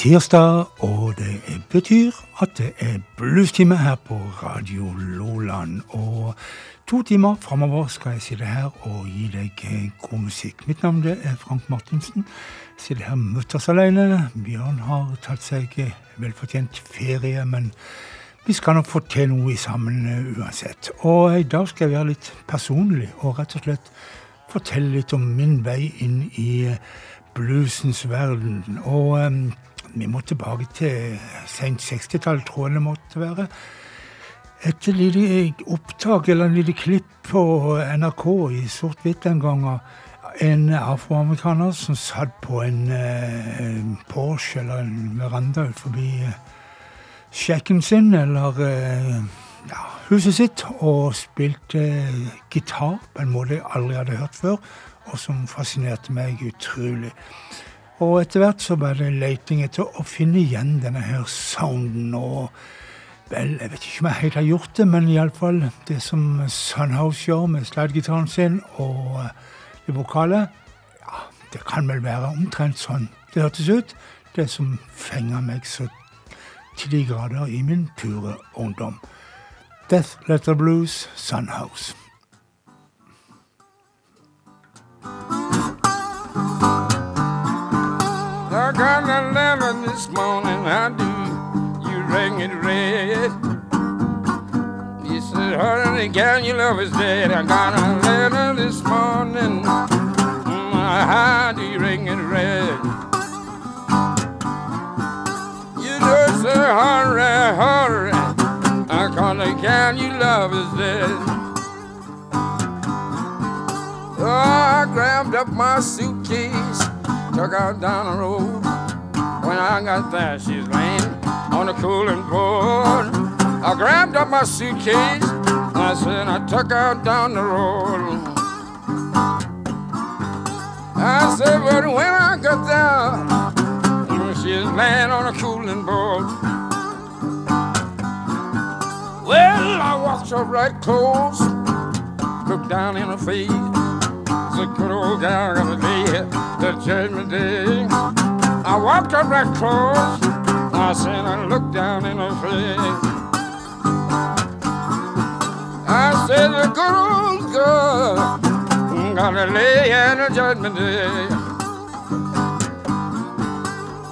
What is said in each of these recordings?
tirsdag, og det betyr at det er bluestime her på Radio Loland. Og to timer framover skal jeg sitte her og gi deg god musikk. Mitt navn er Frank Martinsen. Jeg sitter her mutters alene. Bjørn har tatt seg velfortjent ferie, men vi skal nok få til noe sammen uansett. Og i dag skal jeg være litt personlig og rett og slett fortelle litt om min vei inn i bluesens verden. Og um, vi må tilbake til sent 60-tall, tror jeg det måtte være. Et lite opptak eller en lite klipp på NRK i sort-hvitt den gangen. En afroamerikaner som satt på en uh, Porsche eller en veranda forbi uh, sjekken sin, eller uh, ja, huset sitt, og spilte gitar på en måte jeg aldri hadde hørt før, og som fascinerte meg utrolig. Og etter hvert så var det leiting etter å finne igjen denne her sounden. Og vel, jeg vet ikke om jeg helt har gjort det, men iallfall det som Sunhouse gjør med slidegitaren sin og det vokale, ja, det kan vel være omtrent sånn det hørtes ut. Det som fenger meg så til de grader i min pure ungdom. Death Letter Blues, Sunhouse. Got a letter this morning, I do. You rang it red. You said, honey, gal, your love is dead. I got a letter this morning. How do you ring it red? You just say, hurry, hurry. I call a gal, your love is dead. Oh, I grabbed up my suitcase took out down the road. When I got there, she's laying on the cooling board. I grabbed up my suitcase and I said I took out down the road. I said, but when I got there, she's laying on a cooling board. Well, I walked up right close, looked down in her face good old gal gonna be the judgment day. I walked up right close, I said I looked down in her face. I said the good old girl gonna lay in the judgment day.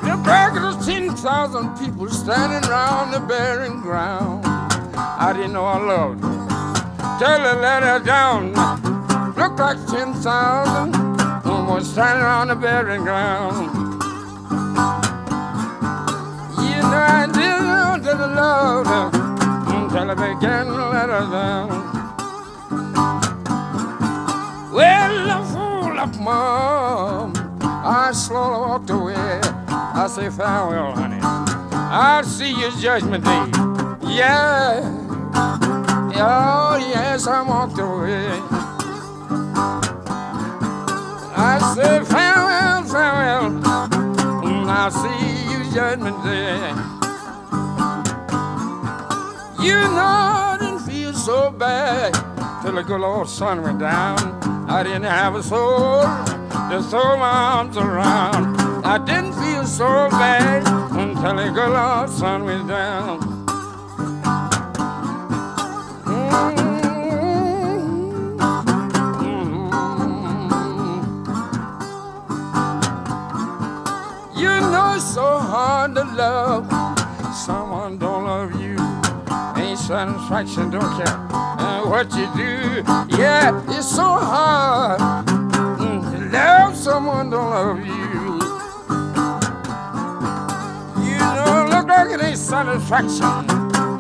The back of the ten thousand people standing round the burying ground. I didn't know I loved her. Tell her let her down looked like 10,000 was standing on the burying ground. You know, I didn't want to love her uh, until I began to let her down. Well, I fool up, Mom. I slowly walked away. I say farewell, honey. I'll see you judgment day. Yeah. Oh, yes, I walked away. I said farewell, farewell. Mm, I'll see you judgment day. You know I didn't feel so bad till the good old sun went down. I didn't have a soul to throw my arms around. I didn't feel so bad until the good old sun went down. So hard to love someone don't love you. Ain't satisfaction, don't care uh, what you do. Yeah, it's so hard mm, to love someone don't love you. You don't look like it ain't satisfaction.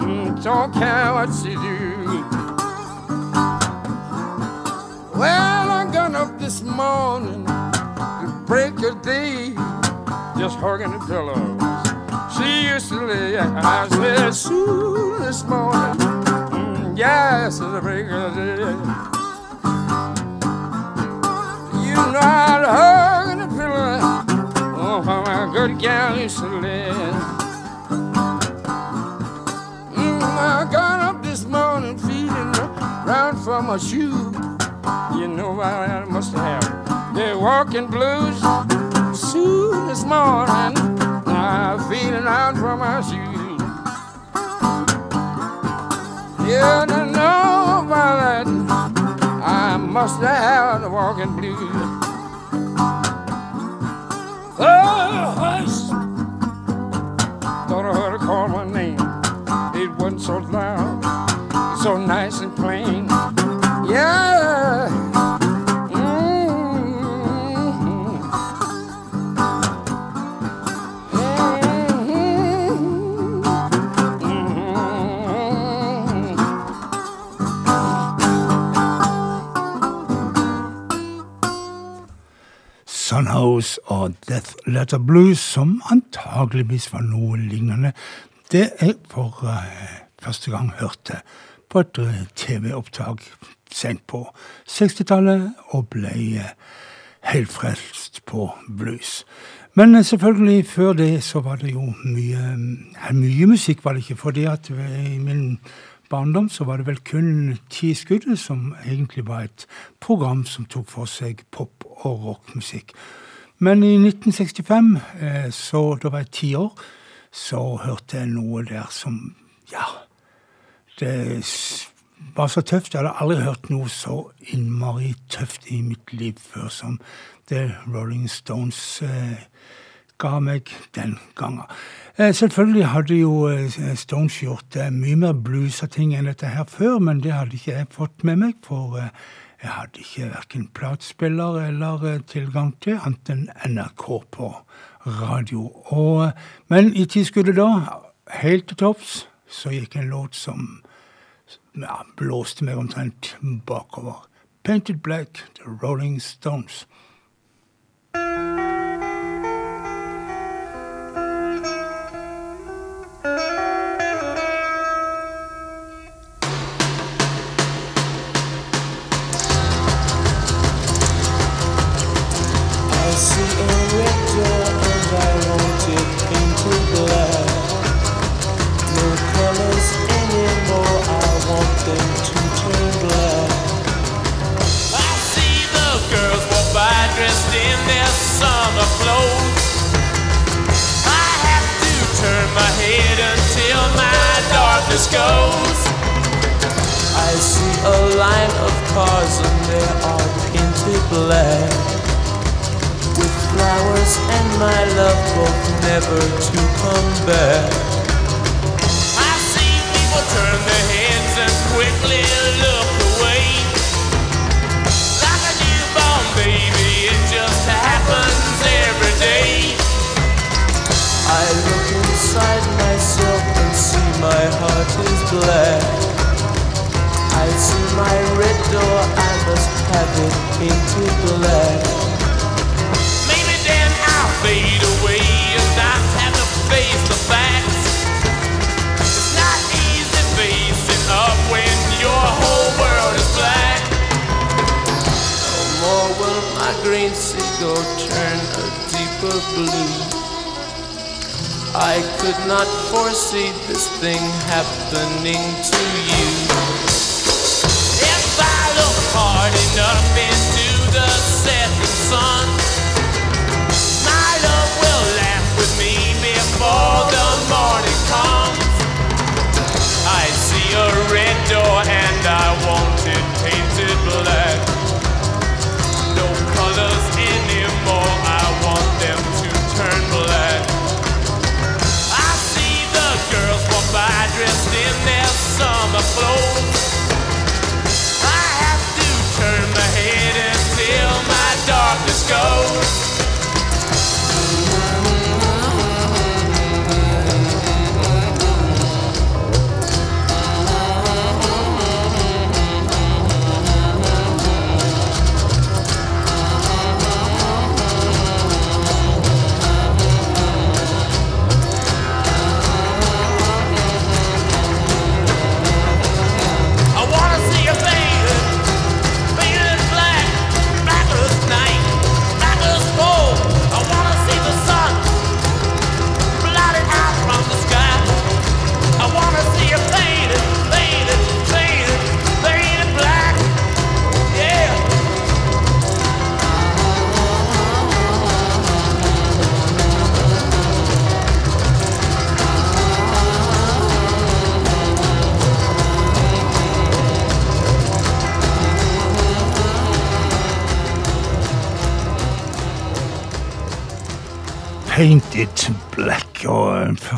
Mm, don't care what you do. Well, I got up this morning to break a day just hugging the pillows. She used to lay I said, soon this morning, mm, yes, it's a break of day. You know I'd hug the pillow, oh, how my good gal used to lay. Mm, I got up this morning feeling round for my shoe. You know I must have. They're walking blues soon this morning. feet and out from my shoes. Yeah, to know by that I must have the walking blues. Oh, hush! Thought I heard her call my name. It wasn't so loud, so nice and plain. Sunhouse og Death Letter Blues, som antageligvis var noe lignende det jeg for uh, første gang hørte på et uh, TV-opptak sent på 60-tallet, og ble uh, helt frelst på blues. Men selvfølgelig, før det så var det jo mye Mye musikk var det ikke, fordi at i min barndom så var det vel kun Ti skudd, som egentlig var et program som tok for seg pop- og rockmusikk. Men i 1965, eh, så da var jeg ti år, så hørte jeg noe der som Ja. Det var så tøft. Jeg hadde aldri hørt noe så innmari tøft i mitt liv før som det Rolling Stones eh, ga meg den gangen. Eh, selvfølgelig hadde jo Stones gjort mye mer blues av ting enn dette her før, men det hadde ikke jeg fått med meg, for jeg hadde ikke verken platespiller eller tilgang til annet enn NRK på radio. Og, men i tilskuddet da, helt til topps, så gikk en låt som ja, blåste meg omtrent bakover. Painted Black, The Rolling Stones. Goes. I see a line of cars and they are painted black. With flowers and my love both never to come back. I see people turn their heads and quickly look away. Like a newborn baby, it just happens every day. I look inside myself see my heart is black. I see my red door, I must have it painted black. Maybe then I'll fade away and not have to face the facts. It's not easy facing up when your whole world is black. No more will my green seagull turn a deeper blue. I could not foresee this thing happening to you. If I look hard enough into the setting sun, my love will laugh with me before the morning comes. I see a red door and I want it the floor.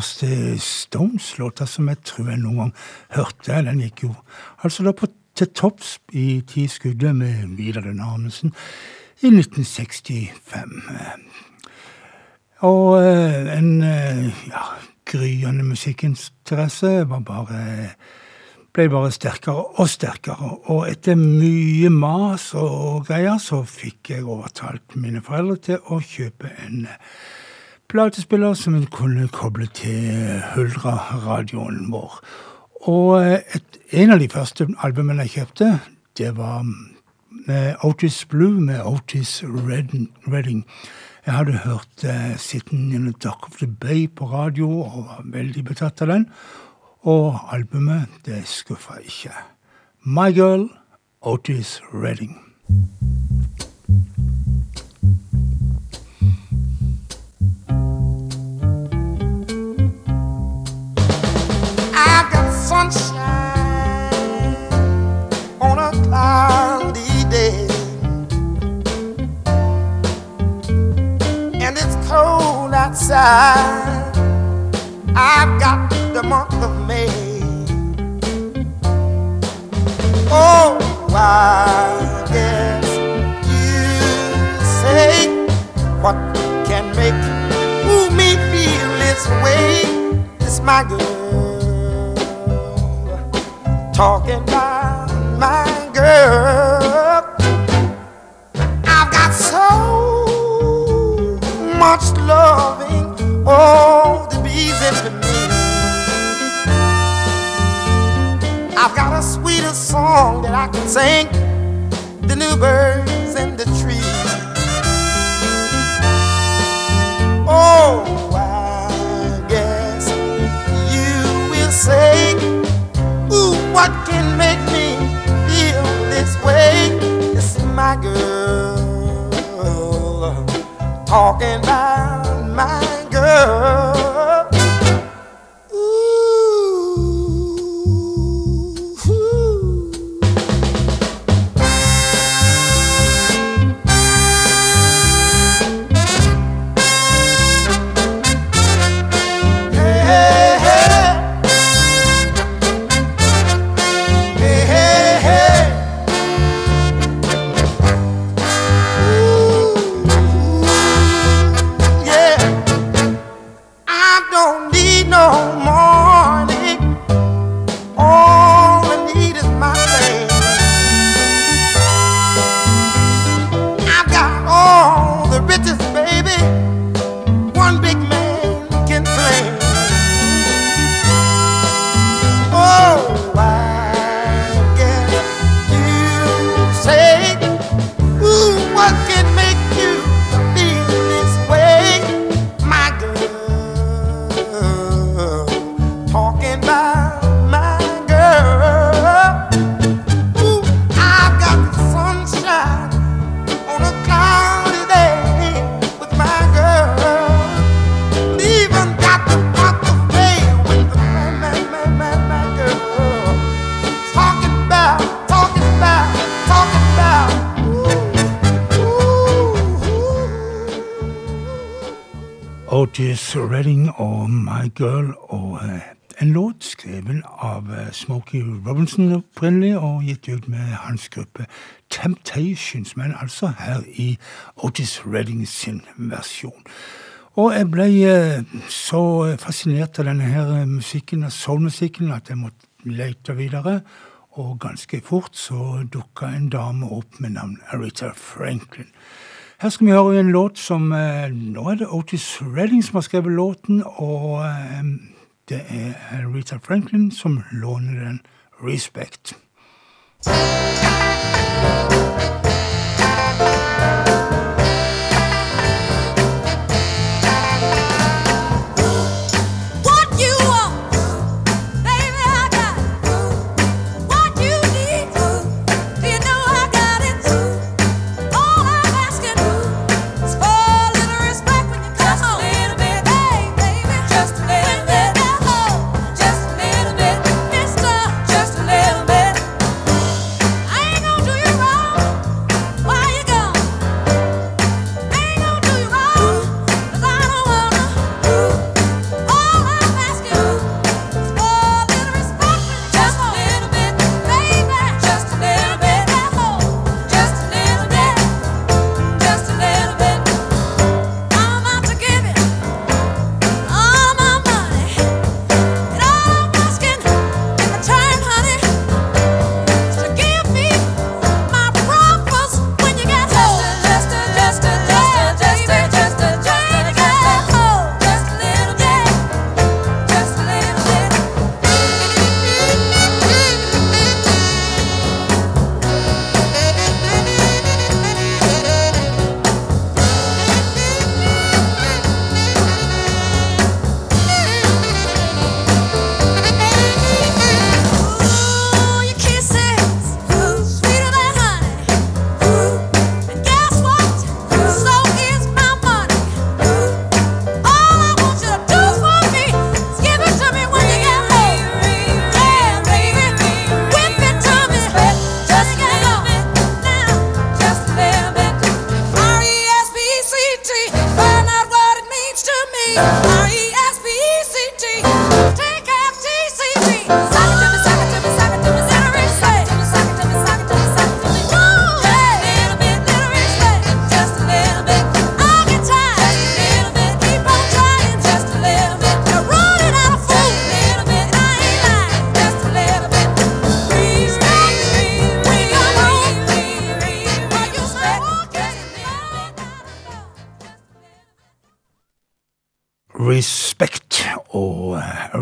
Første Stones-låta som jeg tror jeg noen gang hørte, den gikk jo altså da på, til topps i Ti skuddet med Vidar Den Arnesen i 1965. Og eh, en eh, ja, gryende musikkinteresse var bare ble bare sterkere og sterkere. Og etter mye mas og greier så fikk jeg overtalt mine foreldre til å kjøpe en platespiller som en kunne koble til Huldra-radioen vår. Og et, en av de første albumene jeg kjøpte, det var eh, Otis Blue med Otis Redding. Jeg hadde hørt uh, 'Sitting in the Dock of the Bay' på radio og var veldig betatt av den. Og albumet, det skuffa ikke. My Girl, Otis Redding. Outside. I've got the month of May. Oh, I guess you say what can make me feel this way. It's my girl talking about my girl. Much loving, oh, the bees into me. I've got a sweeter song that I can sing, the new birds in the trees. Oh, I guess you will say. Ooh, what can make me feel this way? It's my girl talking about my gruppe Temptations, men altså her i Otis Redding sin versjon. Og jeg ble eh, så fascinert av denne her musikken, av soulmusikken, at jeg måtte lete videre. Og ganske fort så dukka en dame opp med navn Arita Franklin. Her skal vi høre en låt som Nå er det Otis Redding som har skrevet låten, og det er Rita Franklin som låner den. Respect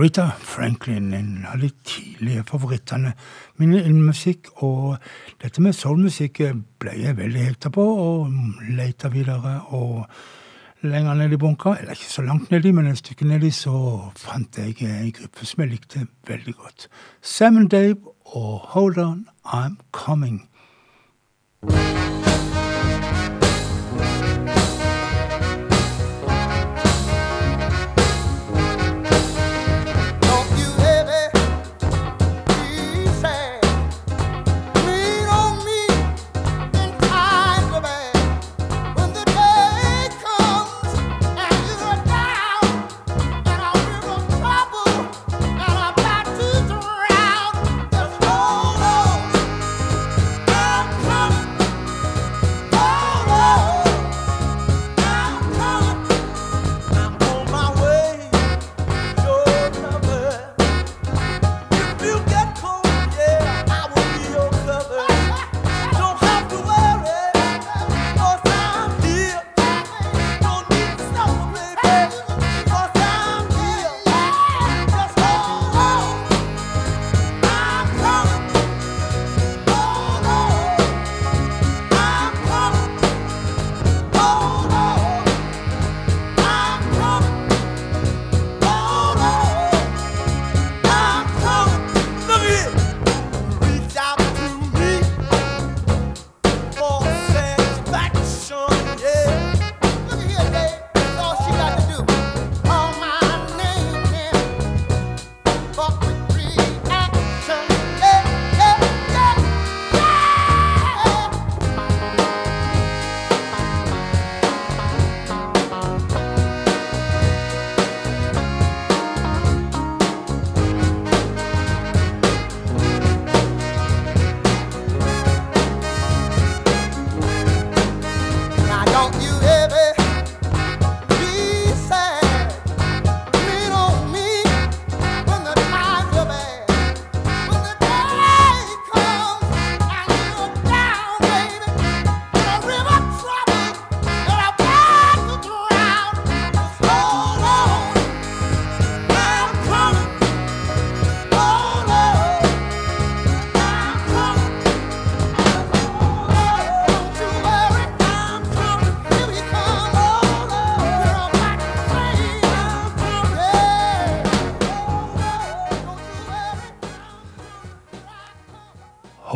Rita Franklin, en av de tidlige favorittene mine innen musikk. Og dette med soulmusikk ble jeg veldig hekta på, og leita videre. Og lenger ned i bunka, eller ikke så langt nedi, men et stykke nedi, så fant jeg en gruppe som jeg likte veldig godt. Sam Dave og Hold On, I'm Coming.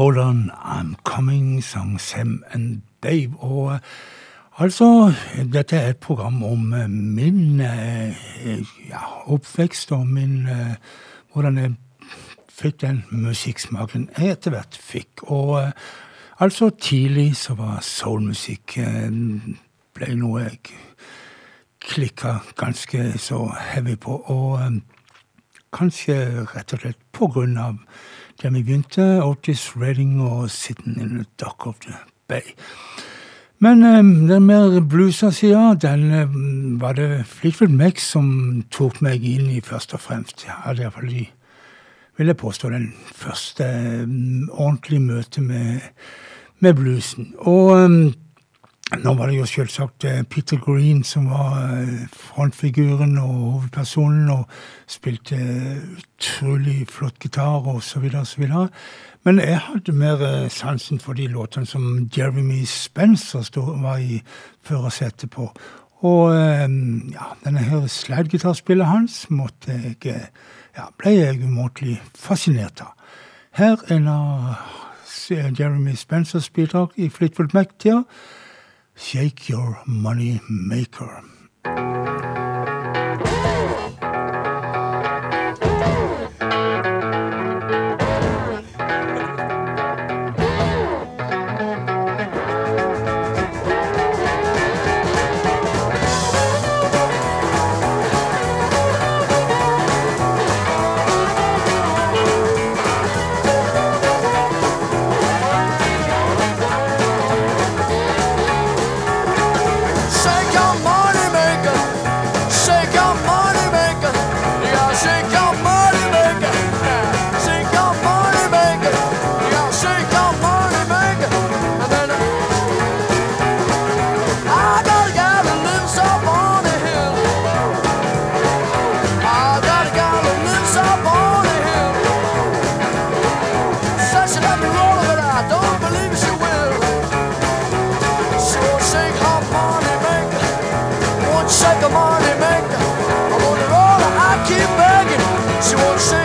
Hold On, I'm Coming, sang Sam and Dave. Og altså, dette er et program om eh, min eh, ja, oppvekst og min eh, Hvordan jeg fikk den musikksmaken jeg etter hvert fikk. Og altså, tidlig så var soulmusikk ble noe jeg klikka ganske så heavy på. Og kanskje rett og slett på grunn av der vi begynte. Otis Redding og 'Sitting in the Dock of the Bay'. Men um, den mer bluesa sida, den um, var det Fleetwood Mac som tok meg inn i, først og fremst. Jeg hadde iallfall de vil jeg påstå, den første um, ordentlige møtet med, med bluesen. Og nå var det jo selvsagt eh, Peter Green som var eh, frontfiguren og hovedpersonen, og spilte utrolig flott gitar og så videre og så videre. Men jeg hadde mer eh, sansen for de låtene som Jeremy Spencer var i førersetet på. Og ja, denne her slidegitarspillet hans måtte jeg ja, ble jeg umåtelig fascinert av. Her er en av Jeremy Spencers bidrag i Flitwood Mac-tida. Shake Your Money Maker. what you want to say.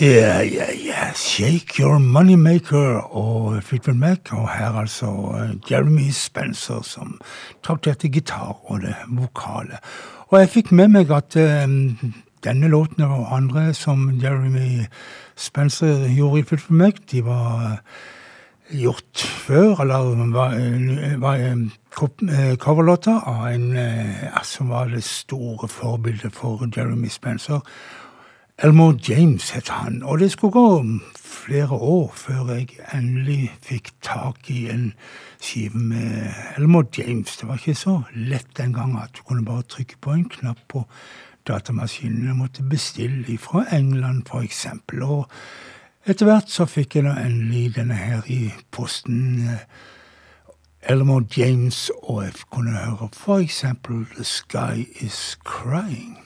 Ja, yeah, yeah. Shake Your Moneymaker og Fleetwood Mac. Og her altså eh, Jeremy Spencer som trakterte gitar og det vokale. Og jeg fikk med meg at um, denne låten og andre som Jeremy Spencer gjorde i Fleetwood Mac, de var eh, gjort før, eller var, var coverlåter av en som var det store forbildet for Jeremy Spencer. Elmore James het han, og det skulle gå flere år før jeg endelig fikk tak i en skive med Elmore James. Det var ikke så lett den gang at du kunne bare trykke på en knapp på datamaskinen. Jeg måtte bestille fra England, for eksempel. Og etter hvert så fikk jeg da endelig denne her i posten. Elmore James, og jeg kunne høre for eksempel The Sky Is Crying.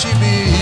she be?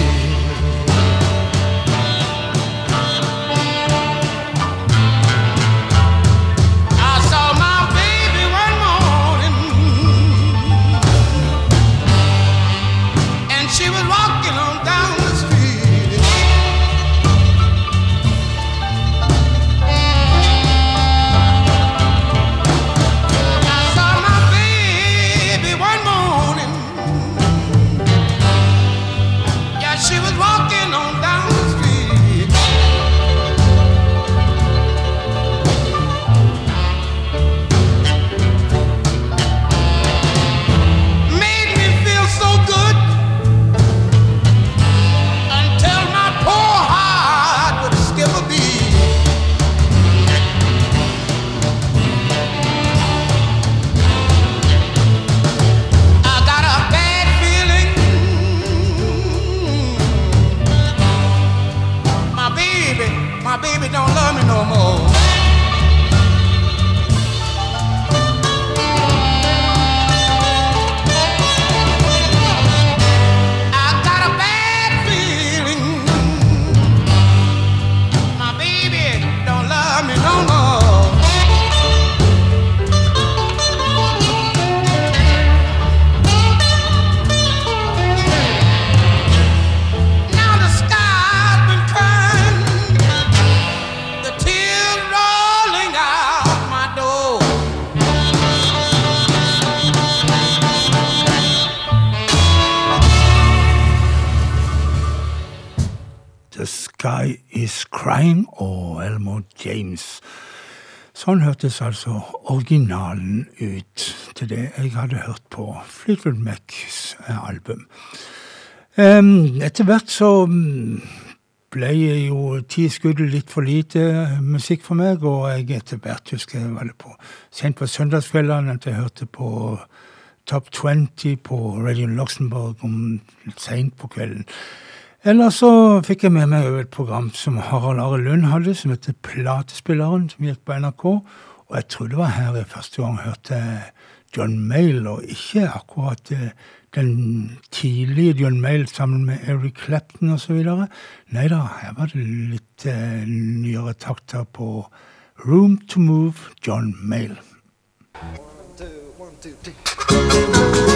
Hørtes altså originalen ut til det jeg hadde hørt på Fleetwood Macs album. Etter hvert så mm, ble jo ti skudd litt for lite musikk for meg, og jeg etter hvert husker jeg var det på sent på søndagskveldene at jeg hørte på Top 20 på Radio Luxembourg om seint på kvelden. Eller så fikk jeg med meg et program som Harald Are Lund hadde, som heter Platespilleren, som gikk på NRK. Og jeg tror det var her jeg første gang hørte John Mayle, og ikke akkurat eh, den tidlige John Mayle sammen med Eric Clapton osv. Nei da, her var det litt eh, nyere takter på Room to Move, John Mayle. One, two, one, two,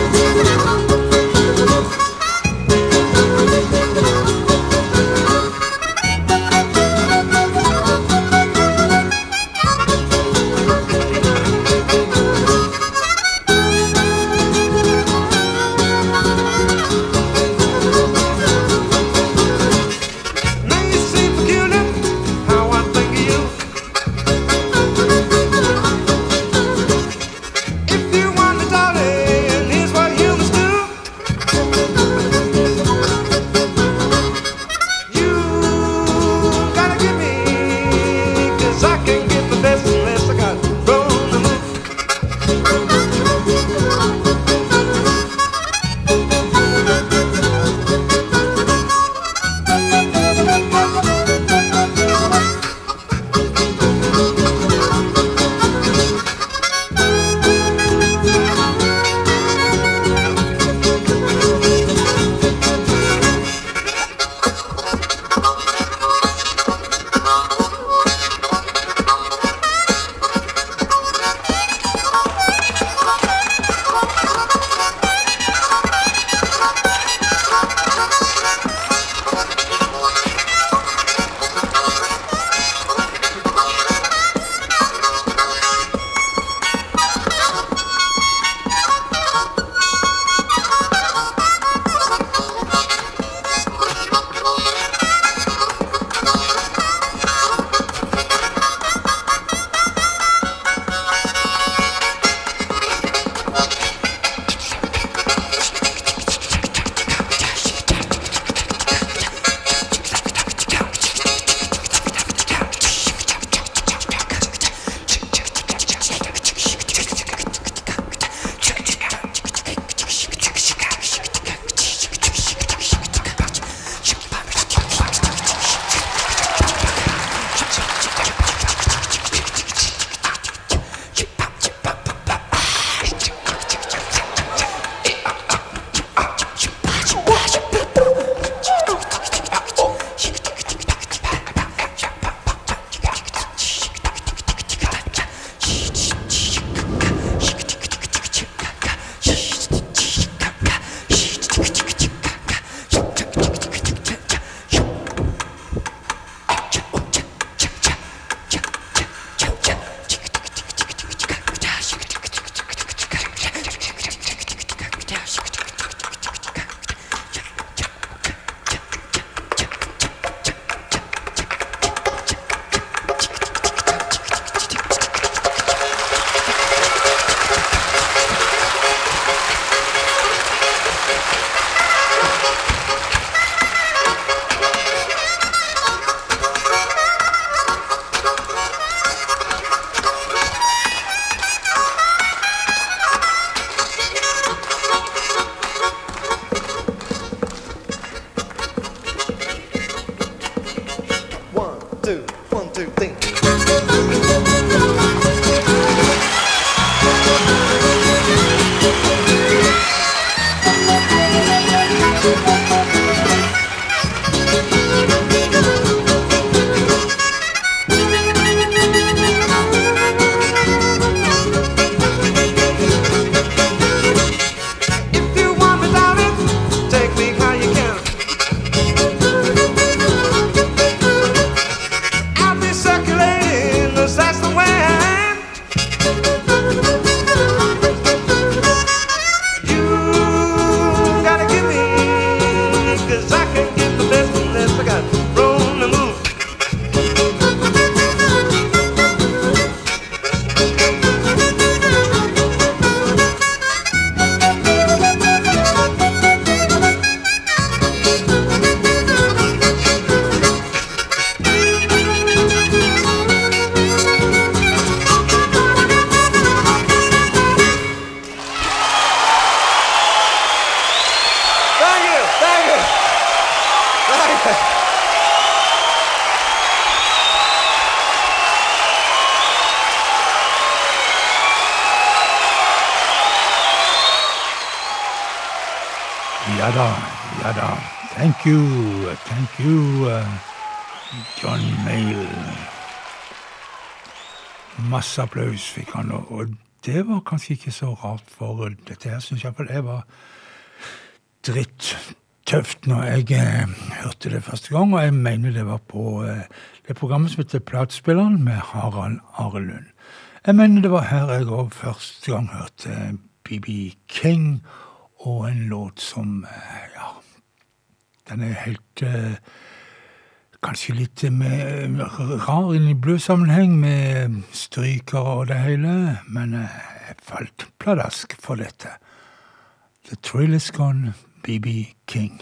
da, ja da. Thank you, thank you, uh, John Mayle. Masse applaus fikk han, og- det var kanskje ikke så rart, for dette her syns iallfall jeg var drittøft når jeg eh, hørte det første gang, og jeg mener det var på eh, det programmet som heter Platespilleren med Harald Arelund. Jeg mener det var her jeg òg første gang hørte BB King og en låt som eh, Ja, den er helt eh, Kanskje litt med, rar i bluesammenheng, med strykere og det hele, men eh, jeg falt pladask for dette. The Thrill Is Gone, BB King.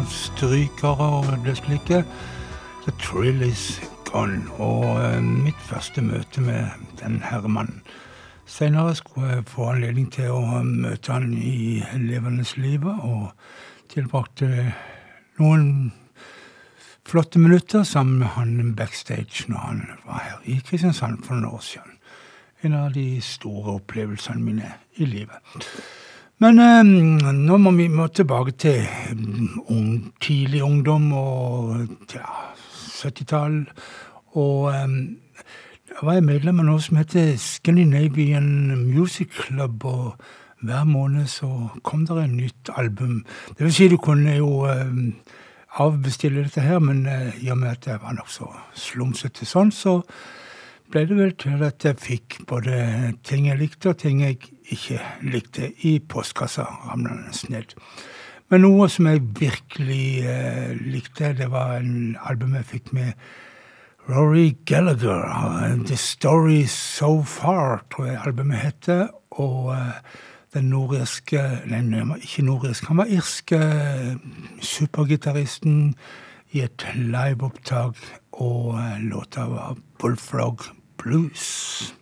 Av strykere og det slike. The Thrill Is Gone. Og eh, mitt første møte med den herremannen. Senere skulle jeg få anledning til å møte han i levendes livet, og tilbrakte noen flotte minutter sammen med han backstage når han var her i Kristiansand for noen år siden. En av de store opplevelsene mine i livet. Men eh, nå må vi må tilbake til ung, tidlig ungdom og ja, 70-tall. Og eh, jeg var medlem av noe som heter Scandinavian Music Club. og hver måned så kom det en nytt album. Det vil si, du kunne jo eh, avbestille dette her, men eh, i og med at jeg var nokså slumsete sånn, så ble det vel til at jeg fikk både ting jeg likte, og ting jeg ikke likte i postkassa ramlende ned. Men noe som jeg virkelig eh, likte, det var en album jeg fikk med Rory Gallagher. The Story So Far, tror jeg albumet heter. Og eh, den nordirske Nei, ikke nordirsk, han var irske supergitaristen i et liveopptak, og eh, låta var Bullfrog Blues.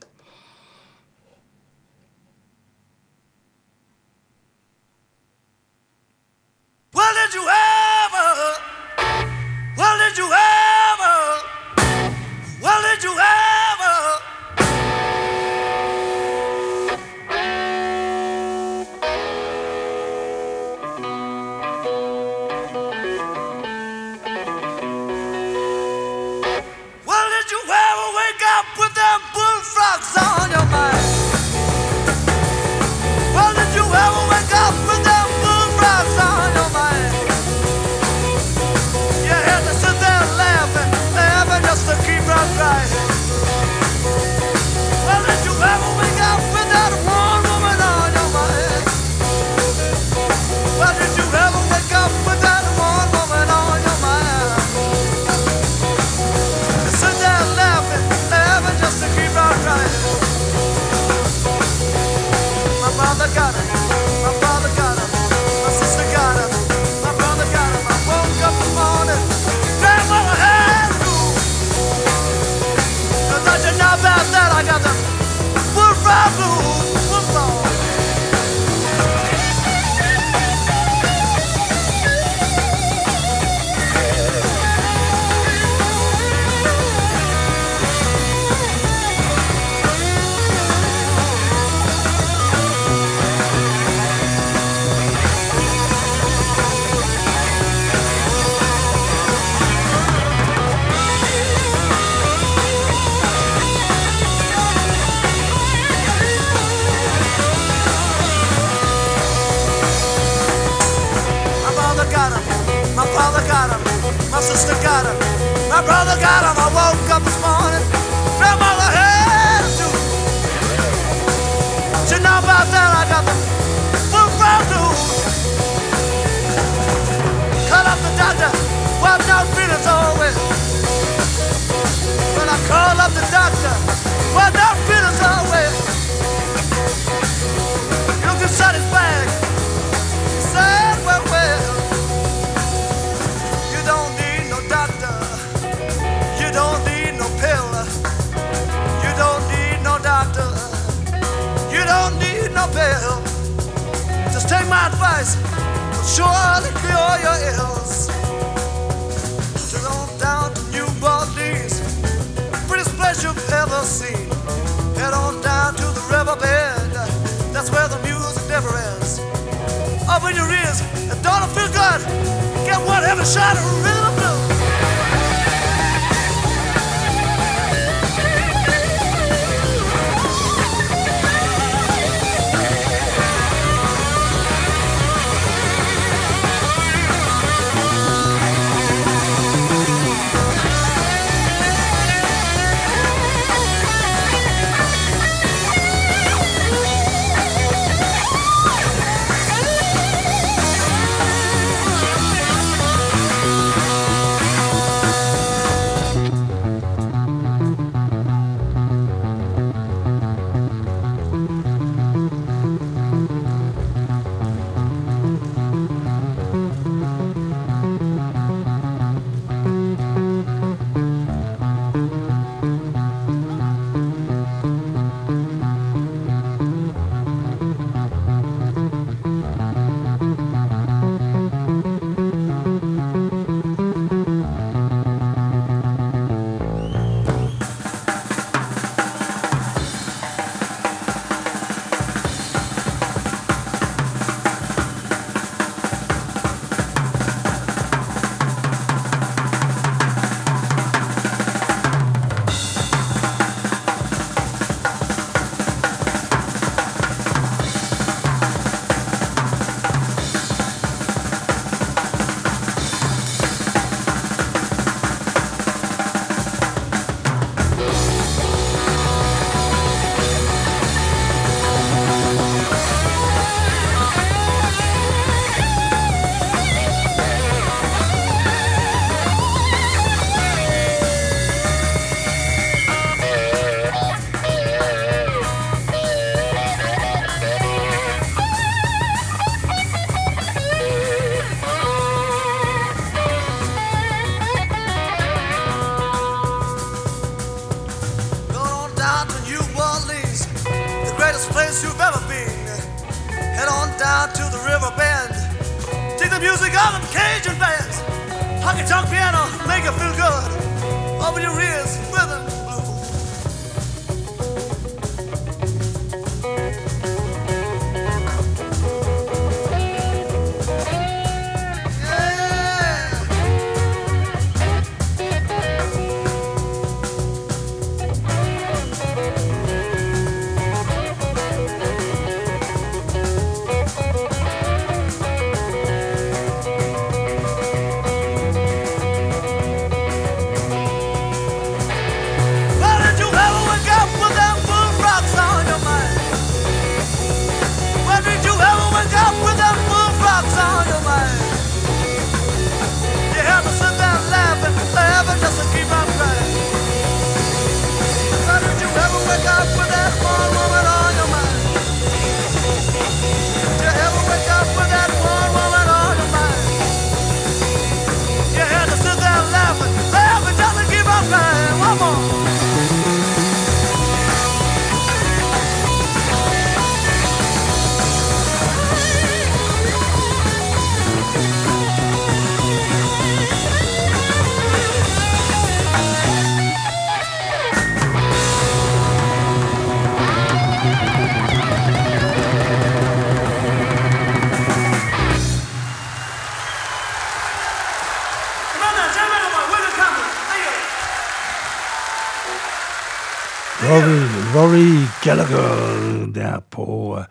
Rory, Gallagher der på eh,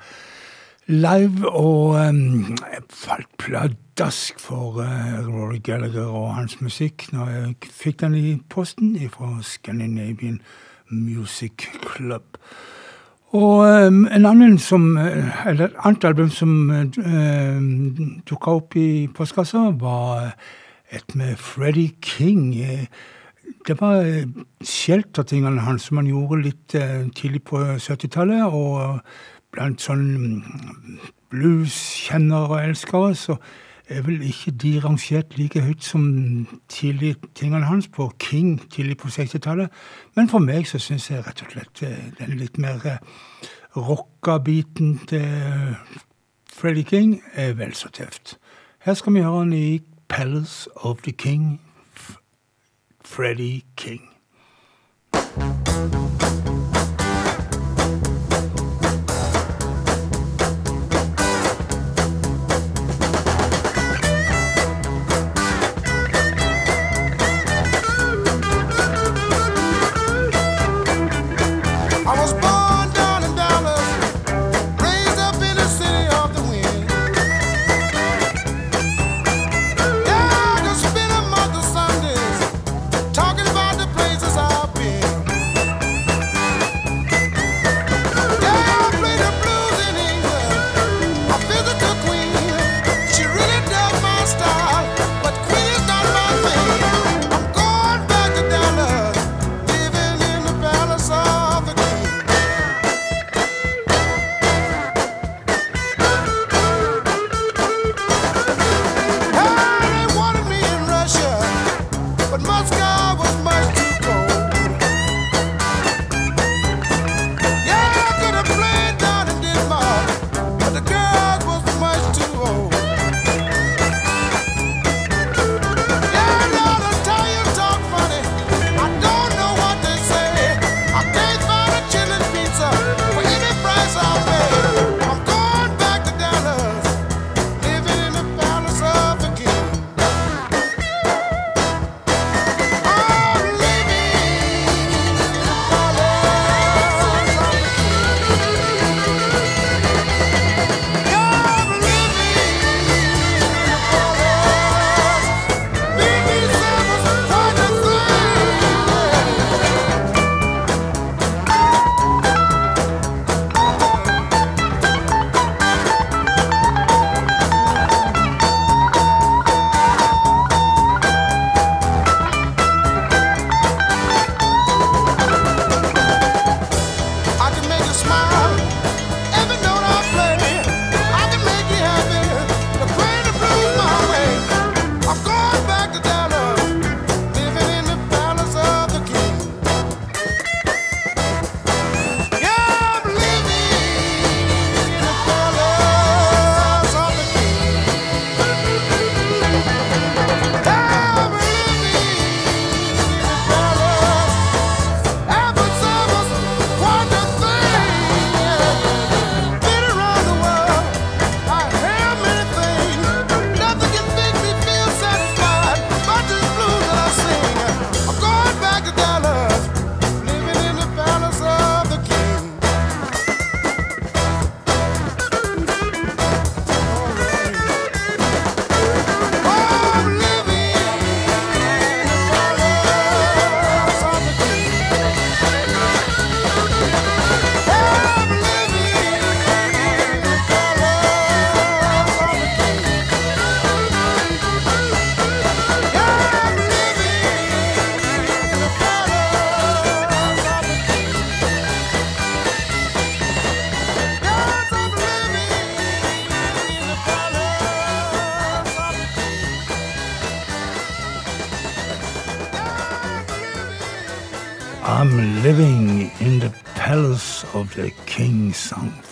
live, og jeg falt pladask for eh, Rory Gallagher og hans musikk når jeg fikk den i posten fra Scandinavian Music Club. Og um, en annen som, eh, eller et annet album som uh, dukka opp i postkassa, var et med Freddie King. eh, det var eh, sheltertingene hans som han gjorde litt eh, tidlig på 70-tallet. Og blant sånn mm, blueskjennere og elskere så er vel ikke de rangert like høyt som tidlig tingene hans på King tidlig på 60-tallet. Men for meg så syns jeg rett og slett eh, den litt mer eh, rocka biten til Freddie King er vel så tøft. Her skal vi høre han i Palace of the King. Freddie King.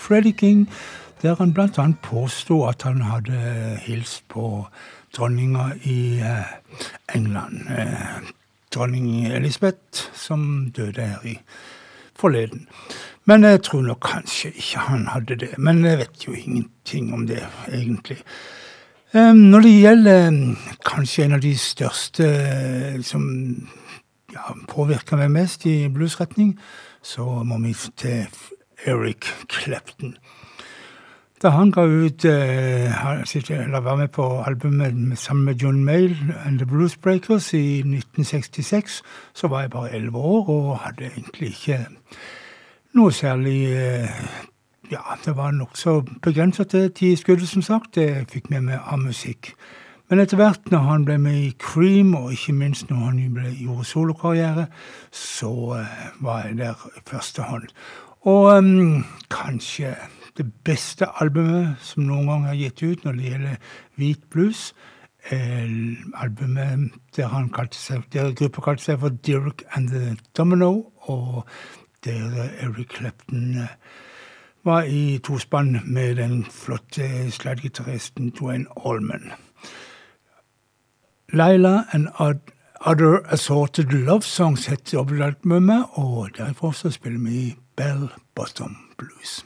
Freddie King, der han annet påsto at han hadde hilst på dronninga i eh, England. Eh, dronning Elisabeth, som døde her i forleden. Men jeg tror nok kanskje ikke han hadde det. Men jeg vet jo ingenting om det, egentlig. Når det gjelder kanskje en av de største som ja, påvirker meg mest i bluesretning, så må vi til Eric Clapton. Da han ga ut eh, eller var med på albumet sammen med John Mayle and The Blues Breakers i 1966, så var jeg bare elleve år og hadde egentlig ikke noe særlig eh, Ja, det var nokså begrensa til ti skudd, som sagt. Det fikk med meg av musikk. Men etter hvert, når han ble med i Cream, og ikke minst når han gjorde solokarriere, så uh, var jeg der i første hånd. Og um, kanskje det beste albumet som noen gang er gitt ut når det gjelder hvit blues. Eh, albumet der, han kalte seg, der gruppa kalte seg for Dirk and the Domino, og der Eric Clapton eh, var i tospann med den flotte slaggitaristen Dwayne Allman. Laila and Other Assorted Love Songs heter dobbeltalbumet, og derfor så spiller vi Bell Bottom Blues.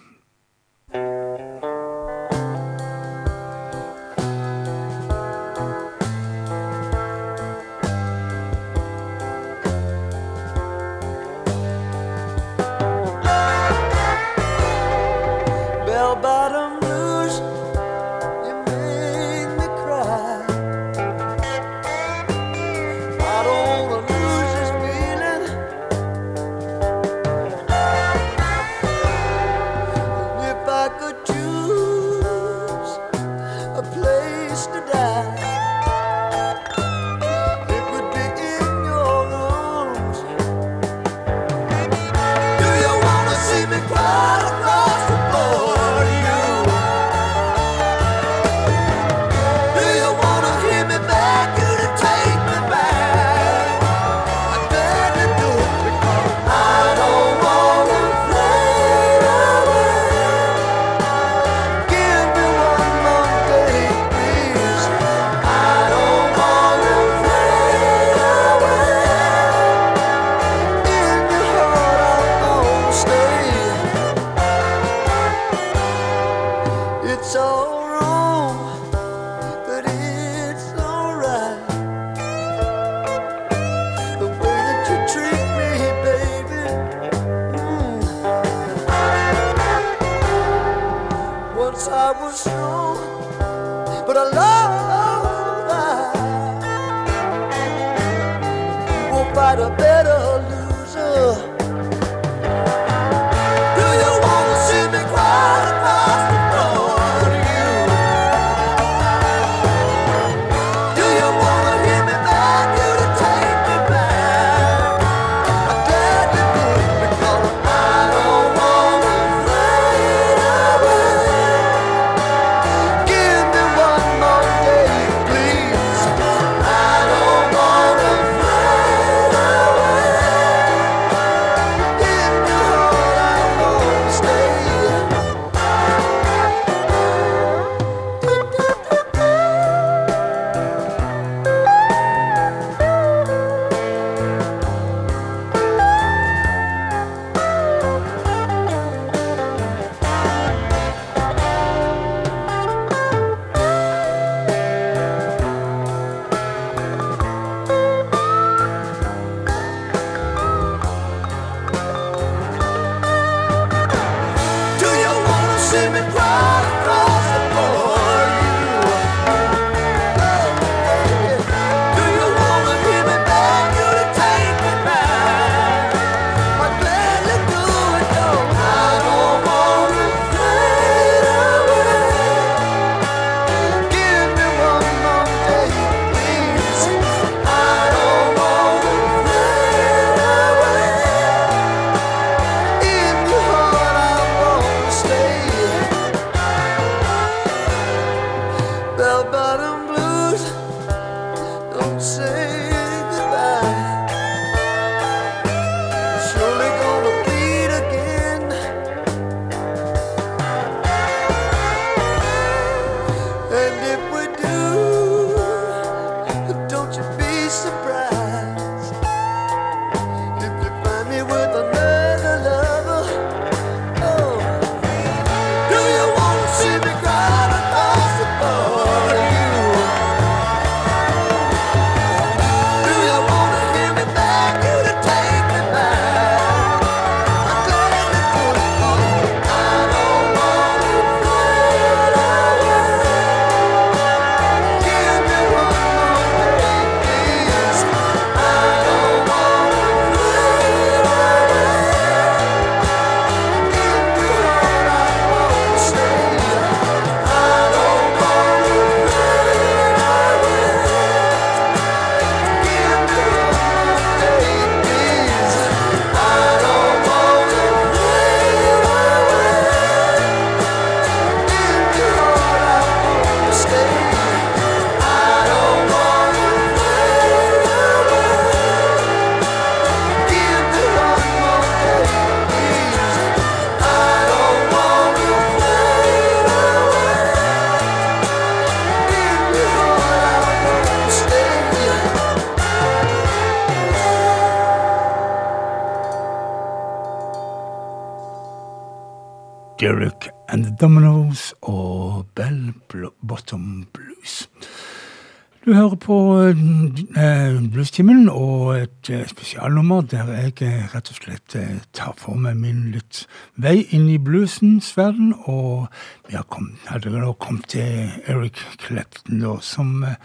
Der jeg eh, rett og slett eh, tar for meg min litt vei inn i bluesens verden. Og vi har kommet, hadde nå kommet til Eric Clapton, da, som eh,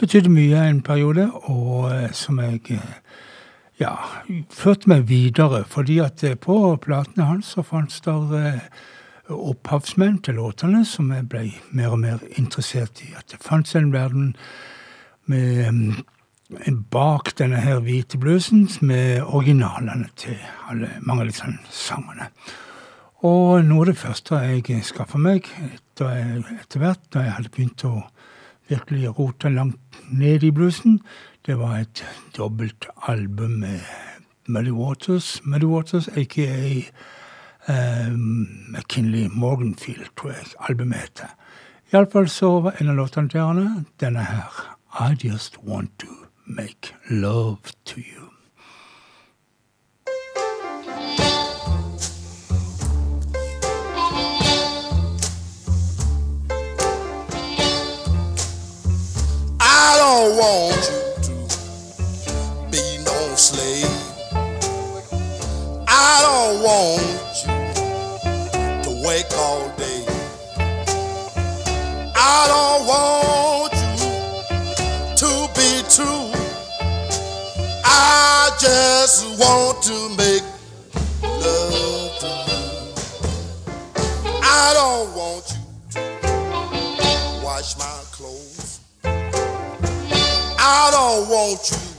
betydde mye en periode, og som jeg ja, førte meg videre. Fordi at på platene hans så fantes der opphavsmenn til låtene som jeg ble mer og mer interessert i. At det fantes en verden med um, bak denne her hvite bluesen med originalene til alle, mange av disse sangene. Og noe av det første jeg skaffa meg etter, hvert, da jeg hadde begynt å virkelig rote langt ned i bluesen, det var et dobbelt album med Muddy Waters, Muddy Waters aka um, McKinley Morganfield, tror jeg albumet heter. Iallfall så var en av låtene til Arne denne her. I just want to make love to you. I don't want you to be no slave. I don't want you to work all day. I don't want just want to make love to you. I don't want you to wash my clothes. I don't want you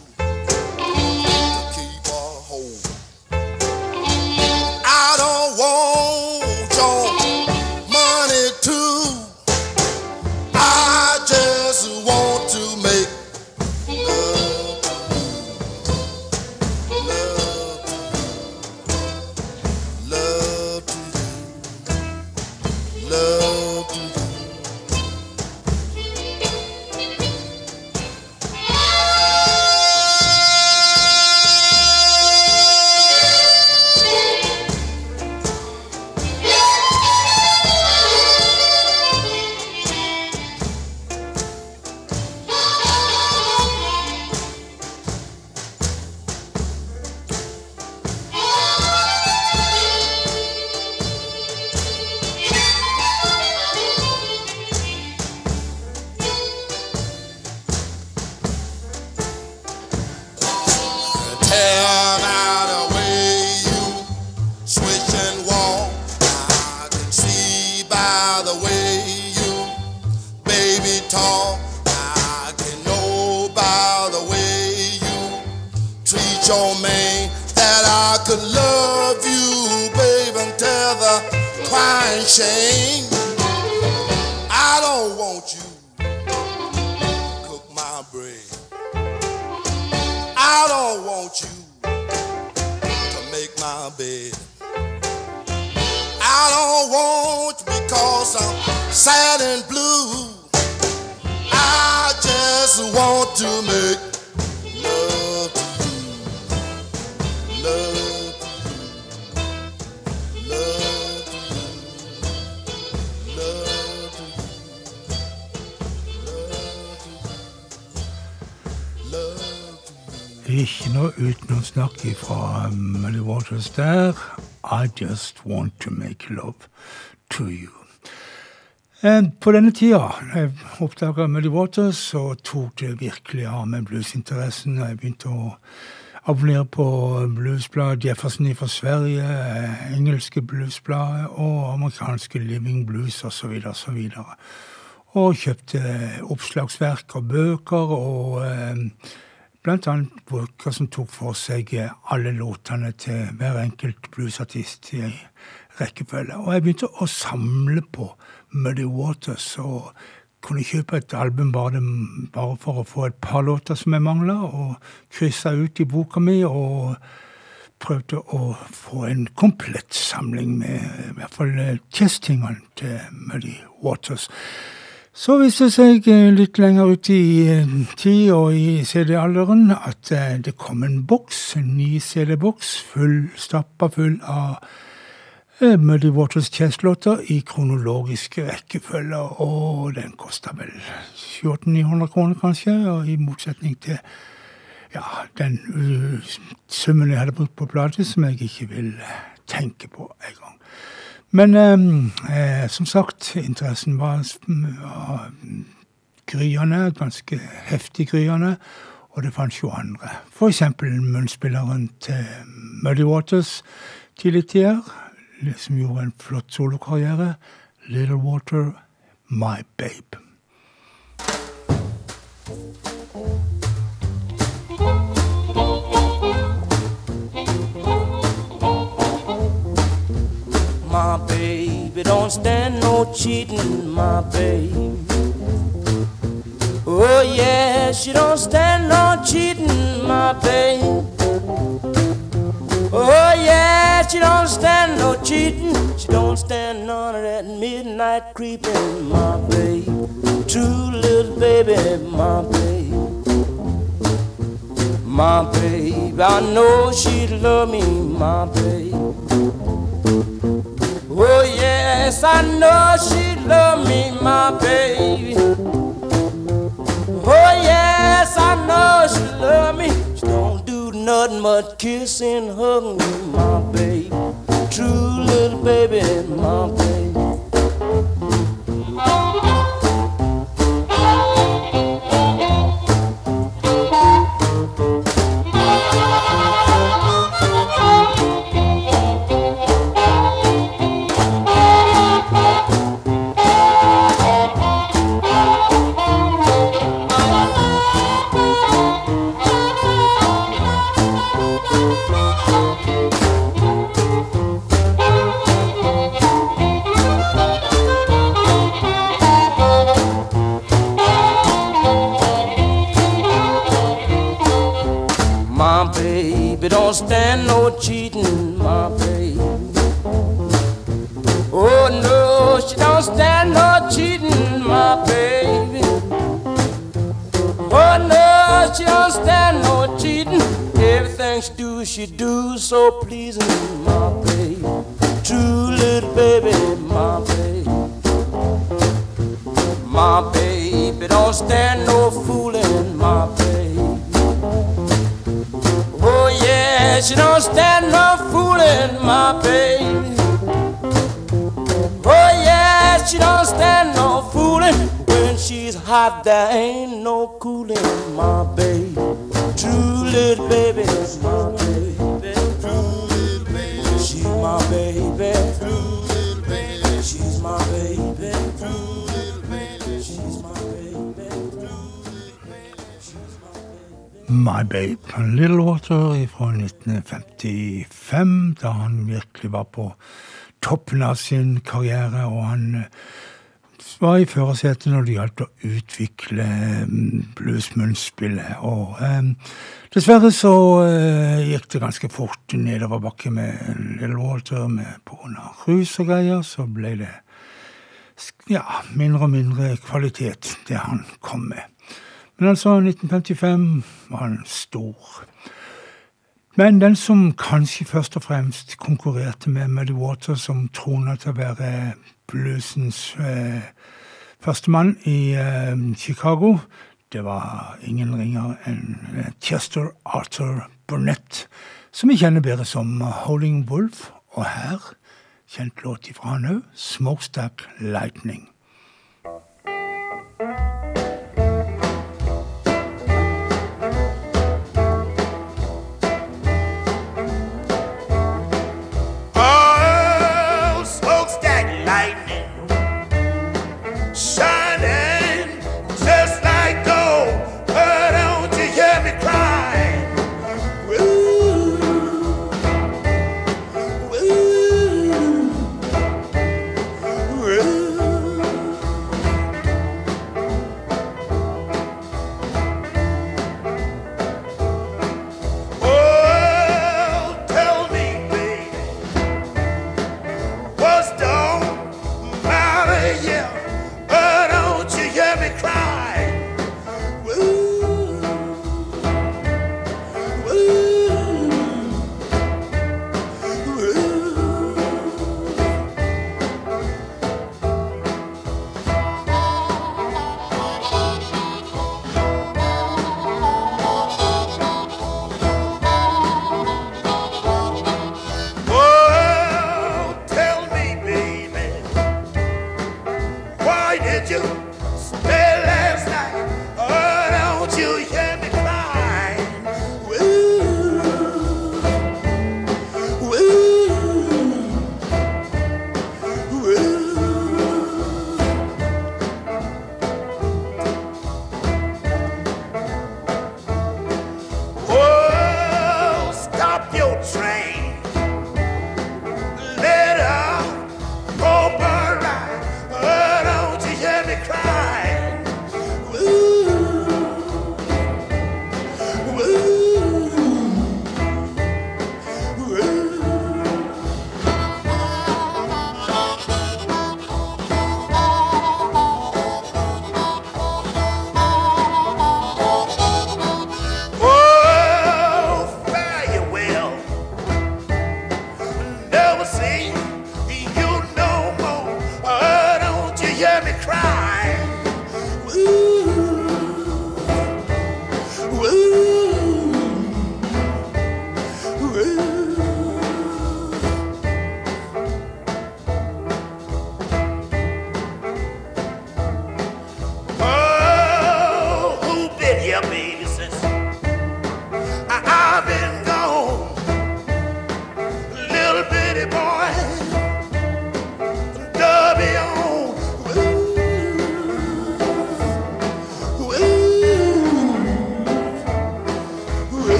just want to make love to you. Eh, På denne tida jeg oppdaga Muddy Waters, så tok det virkelig av med bluesinteressen. Jeg begynte å abonnere på bluesblad Jefferson fra Sverige, eh, engelske bluesbladet og amerikanske Living Blues osv. osv. Og kjøpte oppslagsverk og bøker og eh, annet bøker som tok for seg eh, alle låtene til hver enkelt bluesartist i rekkefølge. Og jeg begynte å samle på Muddy Waters og kunne kjøpe et album bare, bare for å få et par låter som jeg mangla, og kryssa ut i boka mi og prøvde å få en komplett samling med i hvert fall eh, testingene til Muddy Waters. Så viste det seg eh, litt lenger ut i eh, tid og i CD-alderen at eh, det kom en boks, en ny CD-boks, full, stappa full av Muddy Waters Chess-låter i kronologisk rekkefølge, og den kosta vel 700-900 kroner, kanskje, og i motsetning til ja, den summen jeg hadde brukt på platet, som jeg ikke vil tenke på engang. Men eh, som sagt, interessen var, var gryende, ganske heftig gryende. Og det fantes jo andre. Eksempel munnspilleren til Muddy Waters tidlig tider, som gjorde en flott solokarriere. Little Water, My Babe. My baby don't stand no cheating, my baby. Oh yeah, she don't stand no cheating, my baby. Oh yeah, she don't stand no cheating. She don't stand none of that midnight creeping, my baby. True little baby, my baby. My baby, I know she'd love me, my baby. Oh yes, I know she'd love me, my baby. Oh yes, I know she love me. She don't do nothing but kiss and hug me, my baby. True little baby, my baby. Do, she do so pleasing, my baby. True little baby, my baby. My baby don't stand no fooling, my baby. Oh yeah, she don't stand no fooling, my baby. Oh yeah, she don't stand no fooling. When she's hot, there ain't no cooling, my baby. True little baby, my baby. Little baby, Babe, fra 1955, da han virkelig var på toppen av sin karriere, og han eh, var i førersetet når det gjaldt å utvikle mm, bluesmunnspillet. Og eh, dessverre så eh, gikk det ganske fort nedoverbakke med Little Walter, med pga. rus og greier, så ble det ja, mindre og mindre kvalitet, det han kom med. Men altså, 1955 var han stor. Men den som kanskje først og fremst konkurrerte med Muddy Water, som trona til å være bluesens eh, førstemann i eh, Chicago, det var ingen ringer enn eh, Chester Arthur Burnett, som vi kjenner bedre som Holding Wolf, og her, kjent låt ifra han òg, Smokestack Lightning.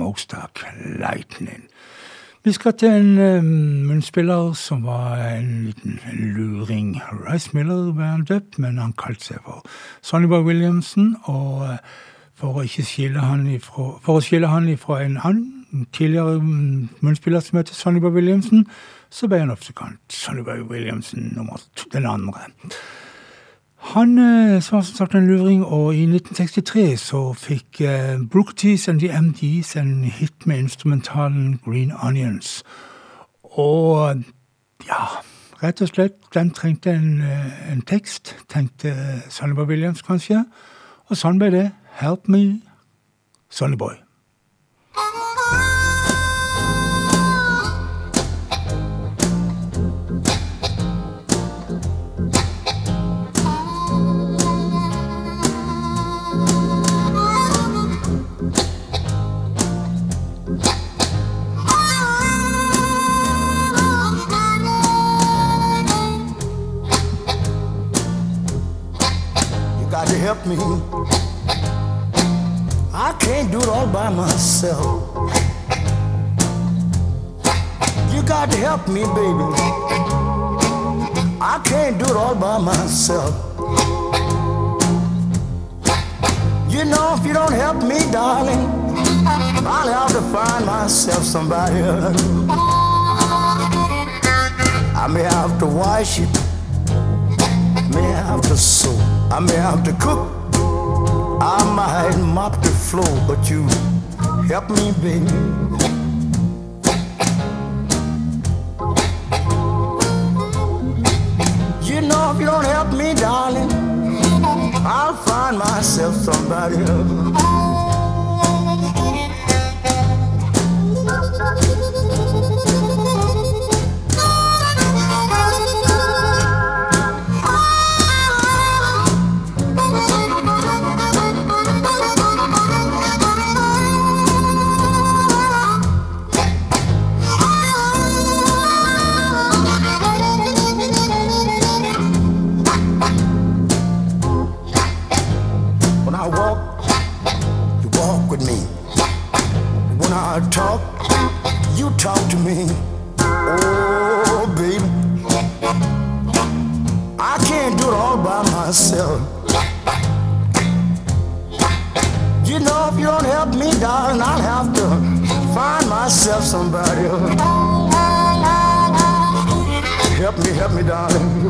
Og Smokestack Lightning. Vi skal til en uh, munnspiller som var en liten luring. Rice Miller var han døpt, men han kalte seg for Sonnyboy Williamson. Og uh, for å skille han ifra, for å skille han ifra en annen tidligere mm, munnspiller som heter Sonnyboy Williamson, så ble han ofte kalt Sonnyboy Williamson nummer den andre. Han eh, var som sagt en luring, og i 1963 så fikk eh, Brooke and the MDs en hit med instrumentalen Green Onions. Og ja, rett og slett, den trengte en, eh, en tekst, tenkte Sonnyboy Williams kanskje. Og sånn ble det. Help me, Sonnyboy. Help me. I can't do it all by myself. You got to help me, baby. I can't do it all by myself. You know, if you don't help me, darling, I'll have to find myself somebody else. I may have to wash it may have to sew, I may have to cook, I might mop the floor, but you help me, baby. You know, if you don't help me, darling, I'll find myself somebody else. I talk, you talk to me. Oh, baby. I can't do it all by myself. You know, if you don't help me, darling, I'll have to find myself somebody. Help me, help me, darling.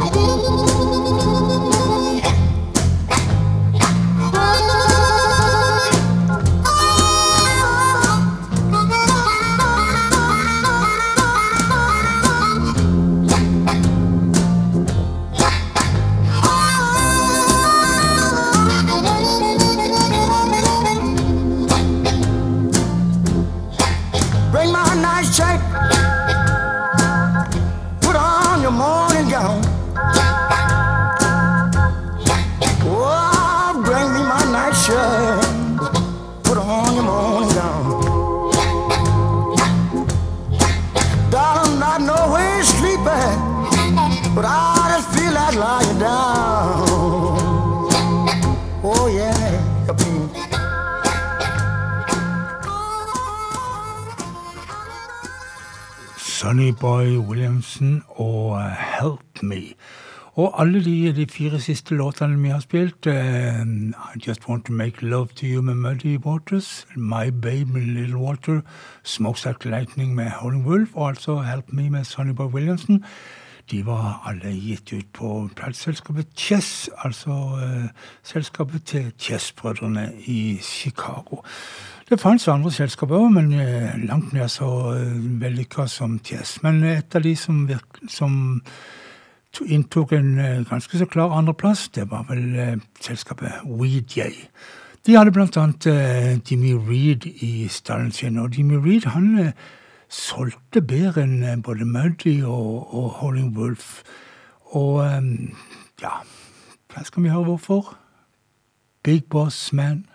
Sonny Boy Williamson og eh, Help Me. Og alle de, de fire siste låtene vi har spilt eh, I Just Want To Make Love To You med Muddy Waters, My Baby Little Water, Smokestack Lightning med Howling Wolf og altså Help Me med Sonny Boy Williamson. De var alle gitt ut på plateselskapet Chess, altså uh, selskapet til Chess-brødrene i Chicago. Det fantes andre selskaper òg, men eh, langt mer så eh, vellykka som TS. Men et av de som, virk, som inntok en eh, ganske så klar andreplass, det var vel eh, selskapet WeJ. De hadde annet eh, Jimmy Reed i stallen sin, og Jimmy Reed han eh, solgte bedre enn eh, både Muddy og, og Holling Wolf. Og eh, ja, hva skal vi høre hvorfor? Big Boss Man,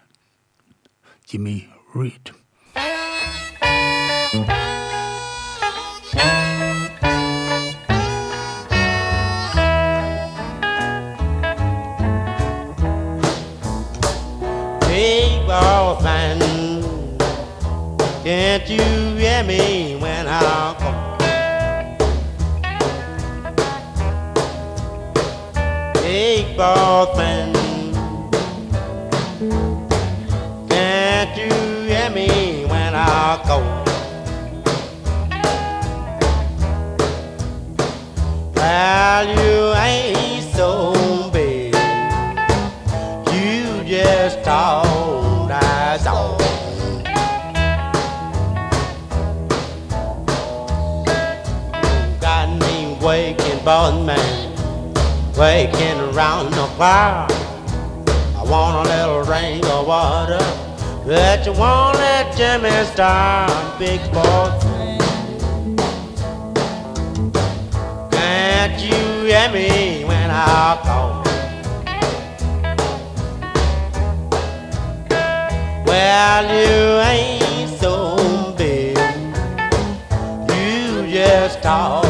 Jimmy read. Hey, boyfriend, can't you hear me when I call? big ball thing. Boss man, waking around the fire. I want a little drink of water, but you won't let Jimmy start, big boss. Can't you hear me when I call? Well, you ain't so big. You just told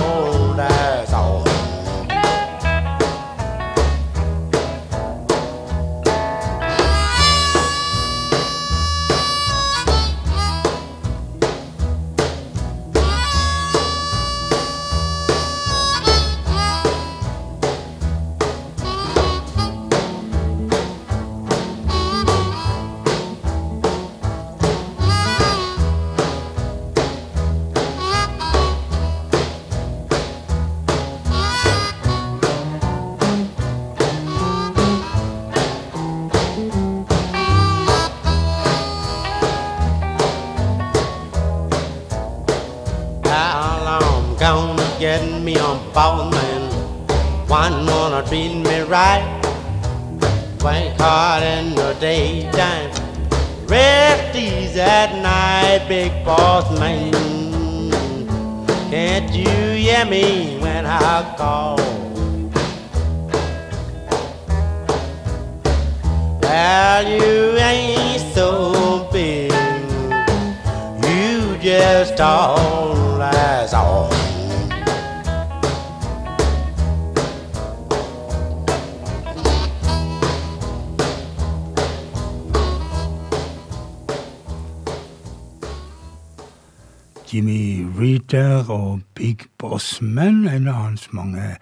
get me on phone man? One wanna treat me right. Work hard in the daytime. Rest at night, big boss man. Can't you hear me when I call? Well, you ain't so big. You just all as all. Jimmy Reeder og Big Boss Men, en av hans mange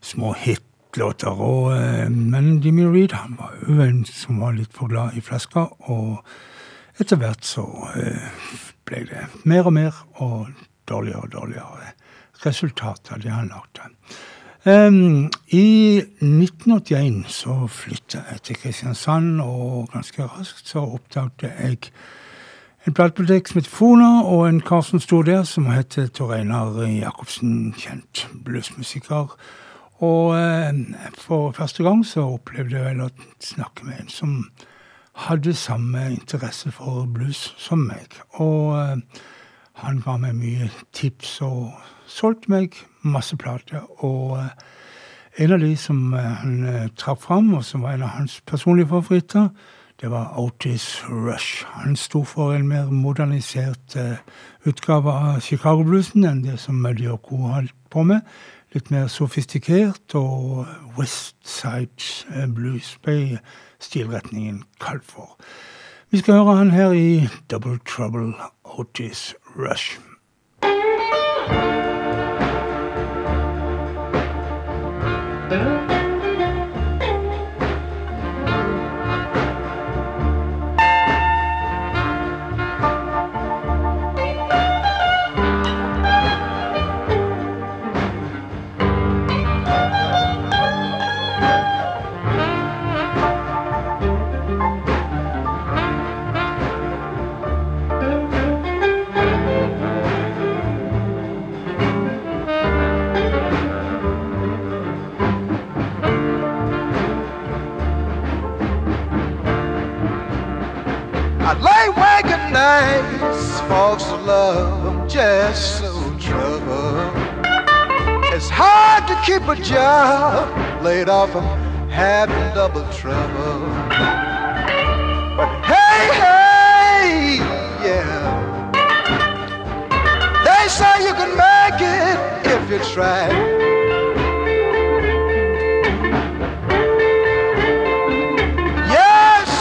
små hitlåter. Eh, men Jimmy Reed han var jo en som var litt for glad i flaska, og etter hvert så eh, ble det mer og mer og dårligere og dårligere resultater de han lagde. Um, I 1981 så flytta jeg til Kristiansand, og ganske raskt så oppdaget jeg en platebutikk som heter Fona, og en kar som sto der, som heter Tor Einar Jacobsen, kjent bluesmusiker. Og eh, for første gang så opplevde jeg vel å snakke med en som hadde samme interesse for blues som meg. Og eh, han ga meg mye tips og solgte meg masse plater. Og eh, en av de som eh, han eh, trakk fram, og som var en av hans personlige favoritter, Det var Otis Rush. Han sto for en mer modernisert uh, utgave av Chicago-bluesen enn det som Muddy og co. holdt på med. Litt mer sofistikert, og West Side eh, Blues ble stilretningen kalt for. Vi skal høre han her i Double Trouble Otis Rush. I nights, folks love, I'm just so troubled. It's hard to keep a job, laid off, I'm having double trouble. But hey, hey, yeah. They say you can make it if you try.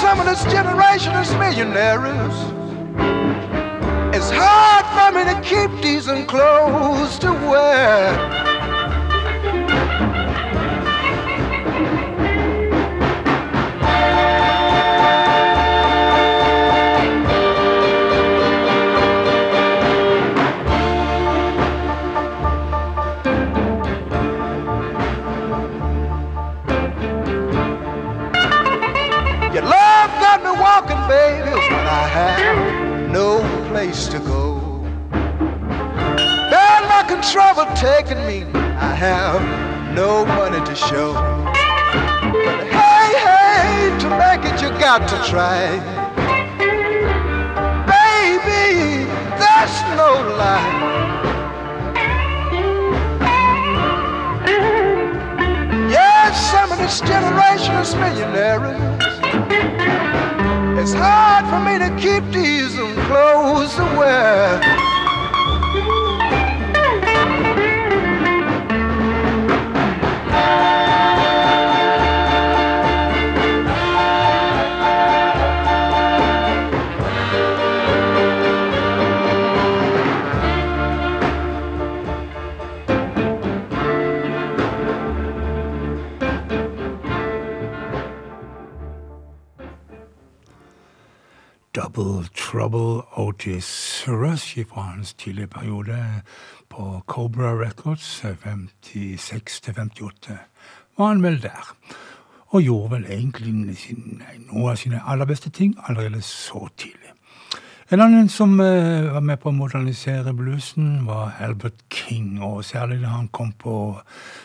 Some of this generation is millionaires. Hard for me to keep decent clothes to wear. Your love got me walking, baby, I have no place to trouble taking me, I have no money to show. But hey, hey, to make it you got to try. Baby, that's no lie. Yes, some of this generation is millionaires. It's hard for me to keep decent clothes to wear. Double Trouble Otis Rush fra hans tidlige periode på Cobra Records 56-58, var han vel der. Og gjorde vel egentlig sin, noe av sine aller beste ting allerede så tidlig. En annen som eh, var med på å modernisere bluesen, var Albert King. Og særlig da han kom på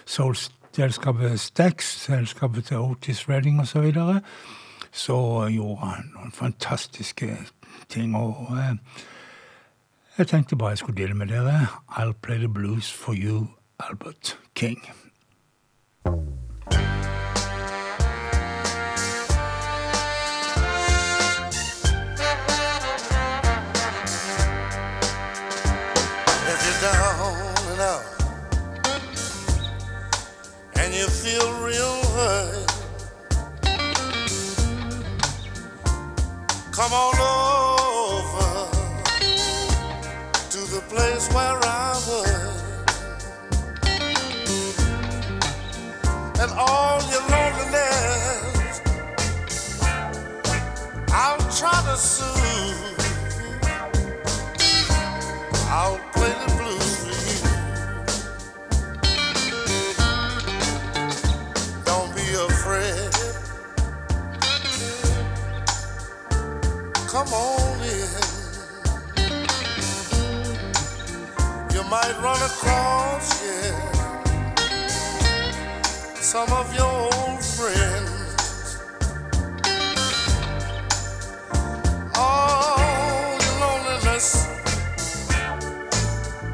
soul-selskapet Stax, selskapet til Otis Redding osv., så, gjorde han noen fantastiske ting. Og eh, jeg tenkte bare jeg skulle dele med dere I'll play the blues for you, Albert King. If come on over to the place where I work. And all your loneliness, I'll try to soothe. Come on in. You might run across, yeah, some of your old friends. All your loneliness.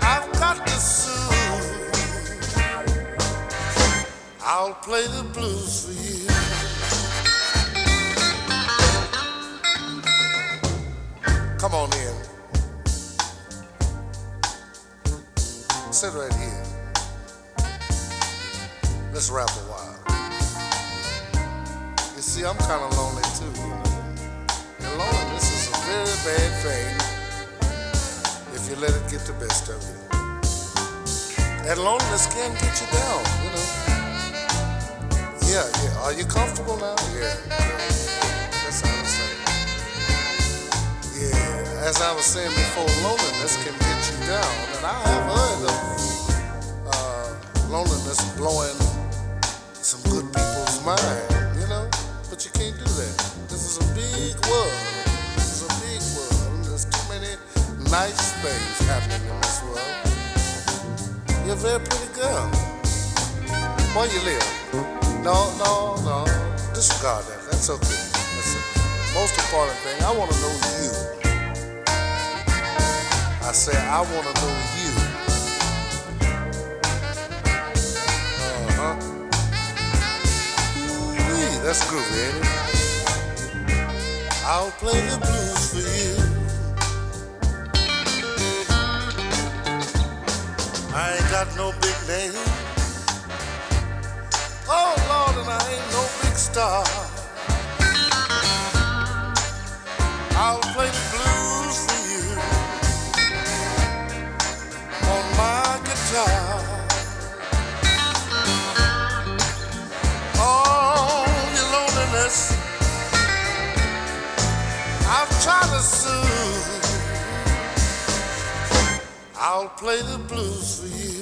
I've got to soothe. I'll play the blues for you. Rap a while. You see, I'm kind of lonely too, you know. And loneliness is a very bad thing if you let it get the best of you. And loneliness can get you down, you know. Yeah, yeah. Are you comfortable now? Yeah. That's how I say. Yeah, as I was saying before, loneliness can get you down, and I have heard of uh, loneliness blowing mind, you know? But you can't do that. This is a big world. This is a big world. There's too many nice things happening in this world. You're a very pretty girl. Where you live? No, no, no. Disregard that. That's okay. That's the most important thing. I want to know you. I say I want to know you. That's groovy, ain't it? I'll play the blues for you. I ain't got no big name. Oh Lord, and I ain't no big star. I'll play the blues for you on my guitar. I'll play the blues for you.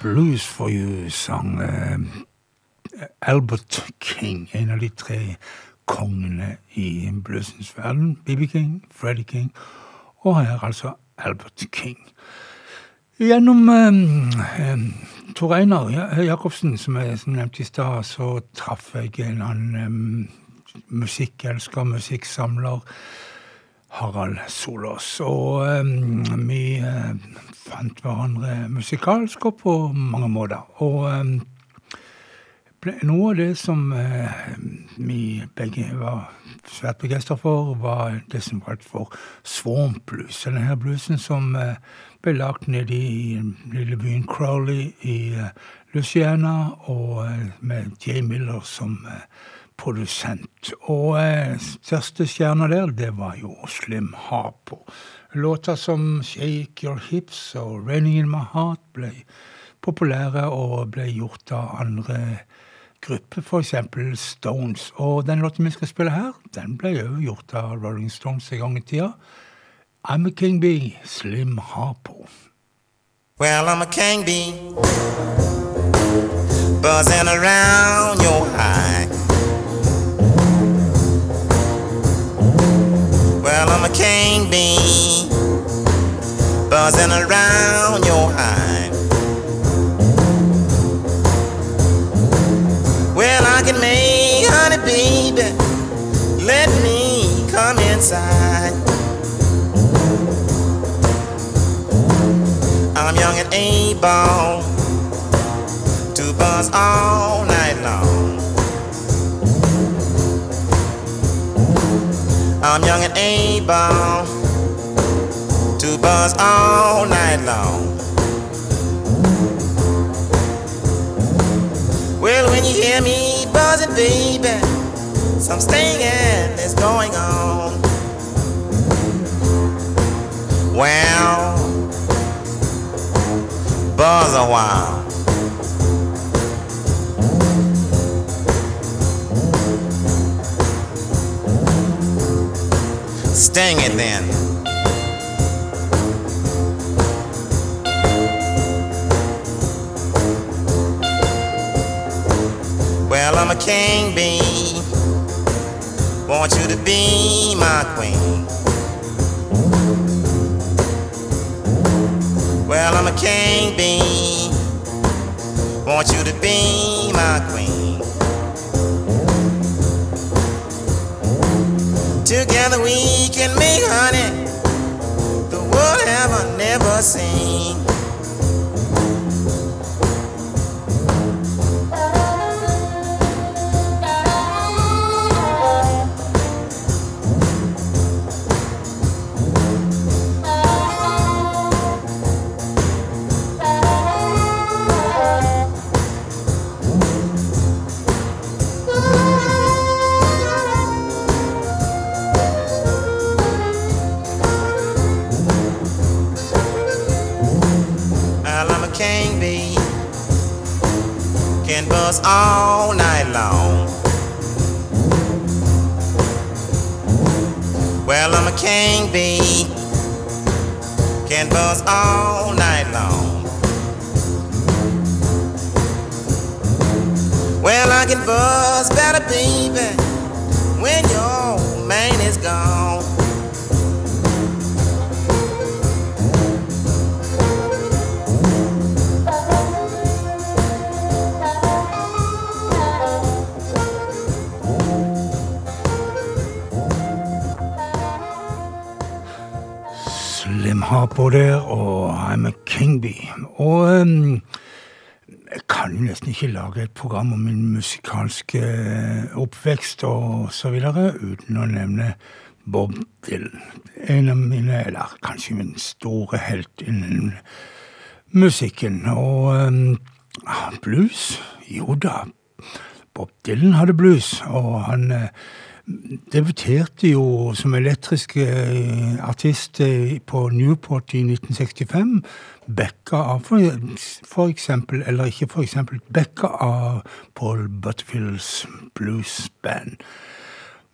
Blues for you, sang eh, Albert King, en av de tre kongene i bluesens verden. BB King, Freddie King, og her altså Albert King. Gjennom eh, eh, Tor Einar Ja- Jacobsen, som jeg som nevnte i stad, så traff jeg en annen eh, musikkelsker, musikksamler. Harald Solås. Og eh, vi eh, fant hverandre musikalsk og på mange måter. Og eh, noe av det som eh, vi begge var svært begeistra for, var det som kalt for swamp blues. Denne her bluesen som eh, ble lagt nede i lille byen Crowley i Louisiana, og med Jay Miller som produsent. Og største stjerna der, det var jo Slim Harpo. Låter som Shake Your Hips og Raining In My Heart ble populære og ble gjort av andre grupper, f.eks. Stones. Og den låten vi skal spille her, den ble òg gjort av Rolling Stones en gang i tida. I'm a King Bee, Slim Harpo. Well, I'm a king bee, buzzing around your eye. I'm a king bee, buzzing around your hive. Well, I can make honey, baby. Let me come inside. I'm young and able to buzz all night long. I'm young and able to buzz all night long. Well, when you hear me buzzing, baby, some stinging is going on. Well, buzz a while. Sting it then. Well, I'm a king bee, Want you to be my queen. Well, I'm a king bee. Want you to be my queen. Together we can make honey the world ever never seen. Og um, jeg kan jo nesten ikke lage et program om min musikalske eh, oppvekst og så videre uten å nevne Bob Dylan. En av mine, eller kanskje min store helt innen musikken. Og um, blues? Jo da, Bob Dylan hadde blues, og han eh, debuterte jo som elektrisk eh, artist på Newport i 1965. Backa av for, for eksempel, eller ikke for eksempel, backa av Paul Butterfields blues band.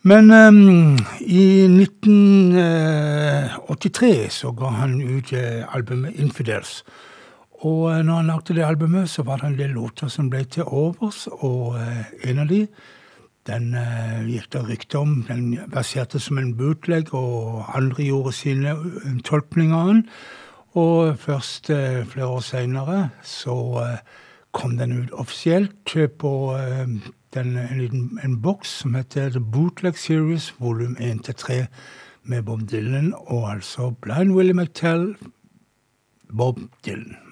Men um, i 1983 så ga han ut eh, albumet Infidels. Og eh, når han lagde det albumet, så var det en del låter som ble til overs, og uh, en av de den uh, gikk det rykte om. Den verserte som en bootleg, og andre gjorde sine eh, tolkninger av den. Og først eh, flere år seinere så eh, kom den ut offisielt eh, på den, en, liten, en boks som heter The Bootleg Series volum 1-3 med Bob Dylan, og altså Blind Willie McTell, Bob Dylan.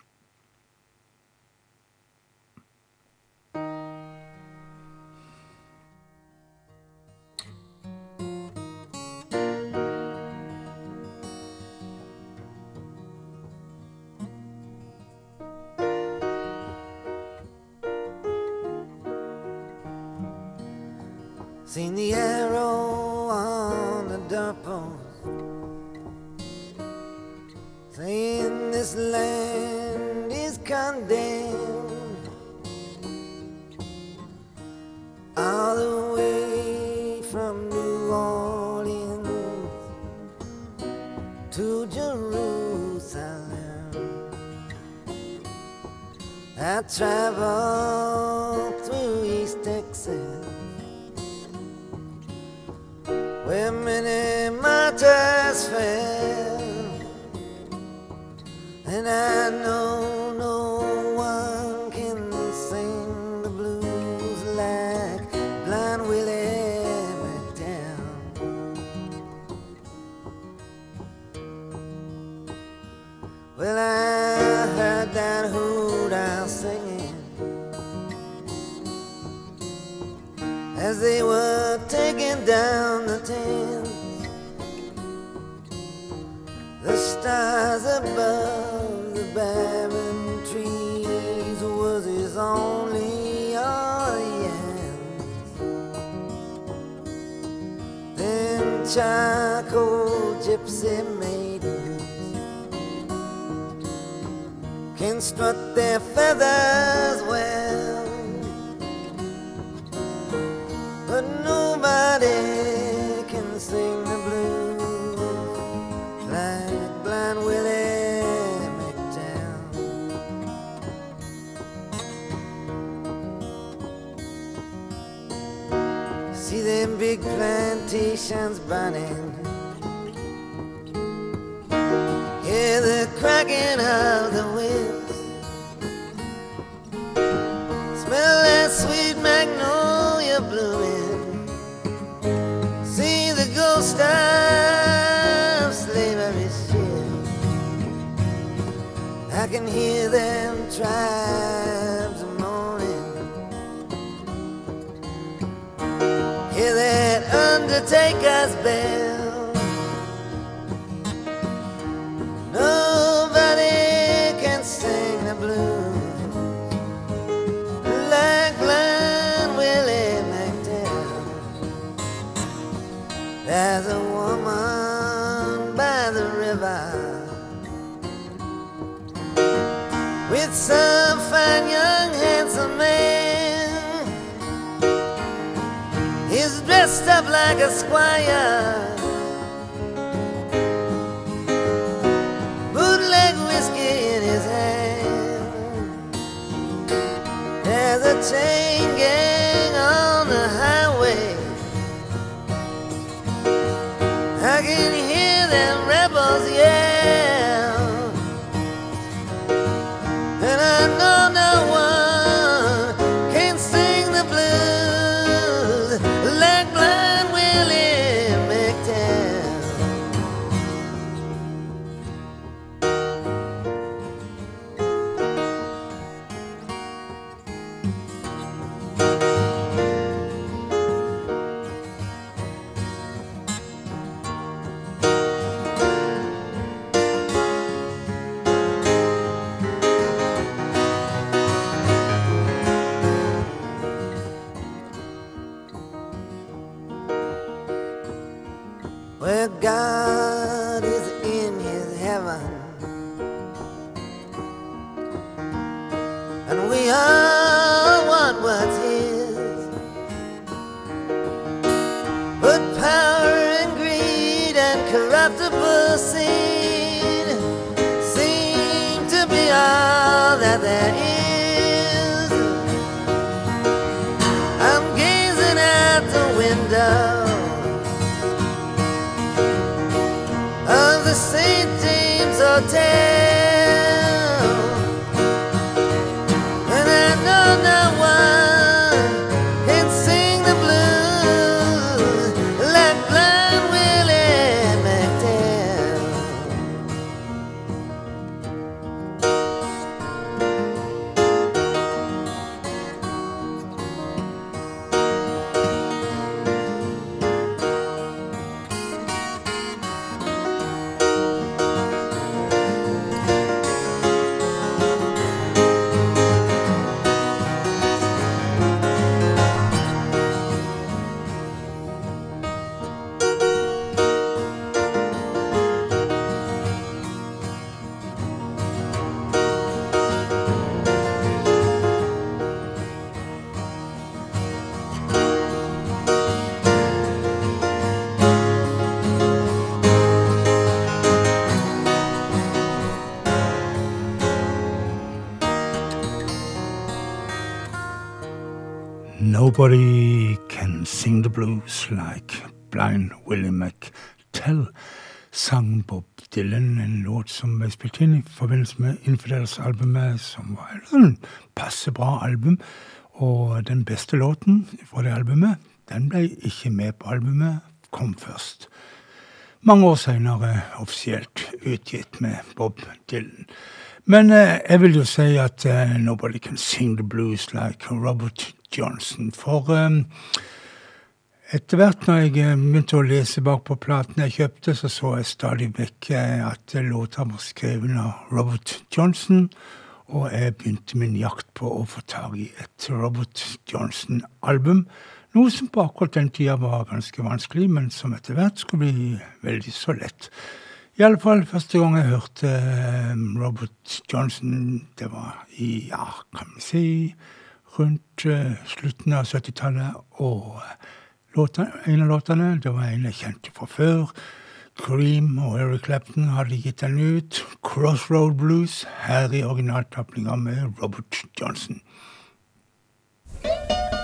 Seen the arrow on the doorpost saying this land is condemned all the way from New Orleans to Jerusalem. I traveled many martyrs fell. And I know no one can sing the blues like Blind Willie McDowell. Well, I heard that hoot owl singing as they were taking down the stars above the barren trees was his only audience. Then charcoal gypsy maidens can strut their feathers Nations burning. Hear the cracking of the whips. Smell that sweet magnolia blooming. See the ghost of slavery's ship. I can hear them tribes take us back. esquire. Nobody can sing the blues like Blind Willie McTell, sang Bob Dylan, en låt som ble spilt inn i forbindelse med Infidels-albumet, som var en sånn passe bra album. Og den beste låten fra det albumet, den ble ikke med på albumet, kom først. Mange år seinere offisielt utgitt med Bob Dylan. Men eh, jeg vil jo si at eh, nobody can sing the blues like Robert Johnson. For eh, etter hvert når jeg eh, begynte å lese bak på platen jeg kjøpte, så så jeg stadig vekk eh, at låta var skrevet av Robert Johnson. Og jeg begynte min jakt på å få tak i et Robert Johnson-album. Noe som på akkurat den tida var ganske vanskelig, men som etter hvert skulle bli veldig så lett. I alle fall første gang jeg hørte eh, Robert Johnson, det var i, ja, kan vi si, rundt eh, slutten av 70-tallet. Og eh, en av låtene, det var en jeg kjente fra før. Cream og Eric Clapton hadde gitt den ut. Crossroad Blues, her i originaltapninga med Robert Johnson. crossroad.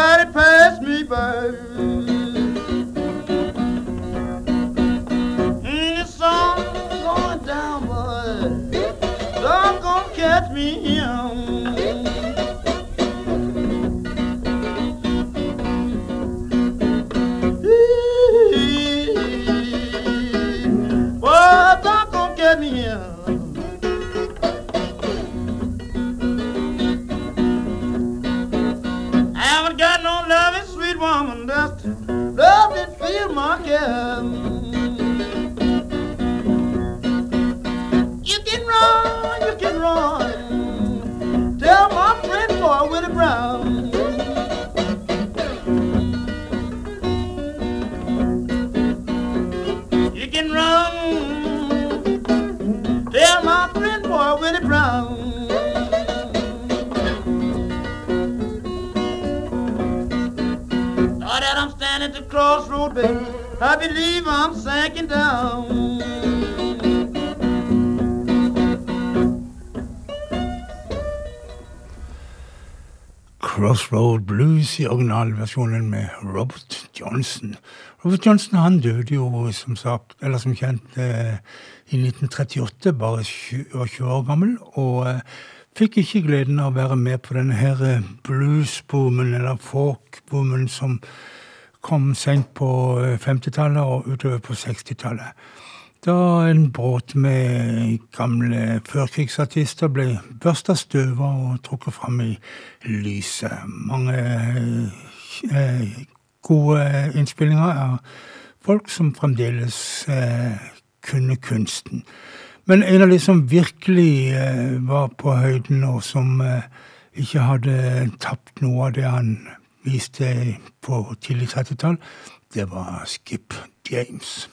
Everybody passed me by. Freedom. I'm sinking down. Crossroad Blues i originalversjonen med Robert Johnson. Robert Johnson han døde jo som sagt, eller som kjent eh, i 1938, bare 20 år gammel. Og eh, fikk ikke gleden av å være med på denne her eh, bluesboomen, eller folkboomen, som kom sent på eh, 50-tallet og utover på 60-tallet. Da en båt med gamle førkrigsartister ble børsta støv og trukket fram i lyset. Mange eh, gode innspillinger av folk som fremdeles eh, kunne kunsten. Men en av de som virkelig eh, var på høyden, og som eh, ikke hadde tapt noe av det han viste på tidlig 30-tall, det var Skip James.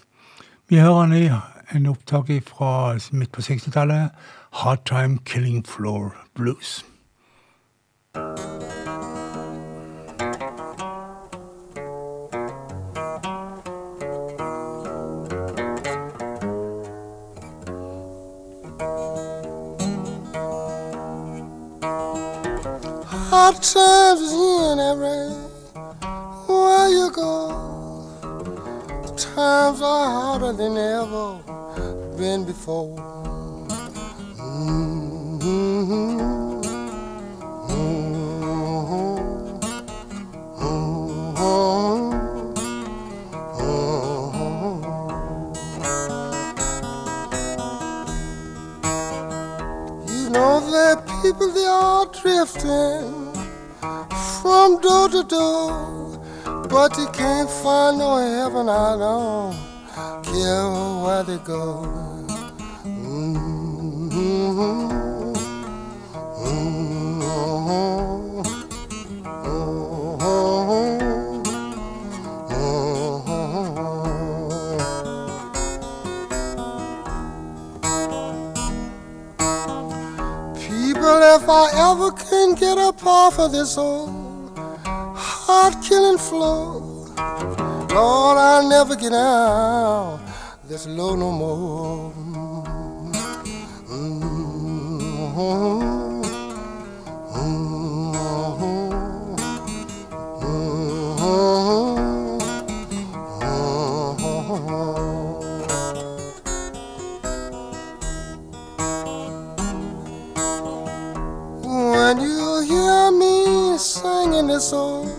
Vi hører i en opptak fra midt på 60-tallet, 'Hard Time Killing Floor Blues'. Hard times in every where you go. Times are harder than ever been before. You know that people they are drifting from door to door, but you can't find no heaven. I don't care where they go. People, if I ever can get up off of this old heart killing floor, Lord, I'll never get out this low no more. When you hear me singing this old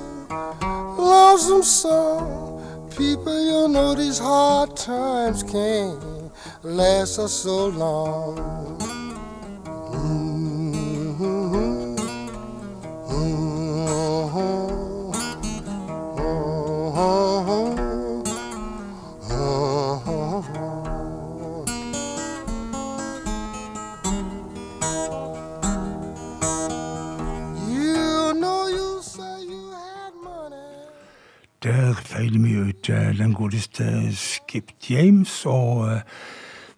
lonesome song, people, you know these hard times can't last us so long. You den godeste Skip James, og eh,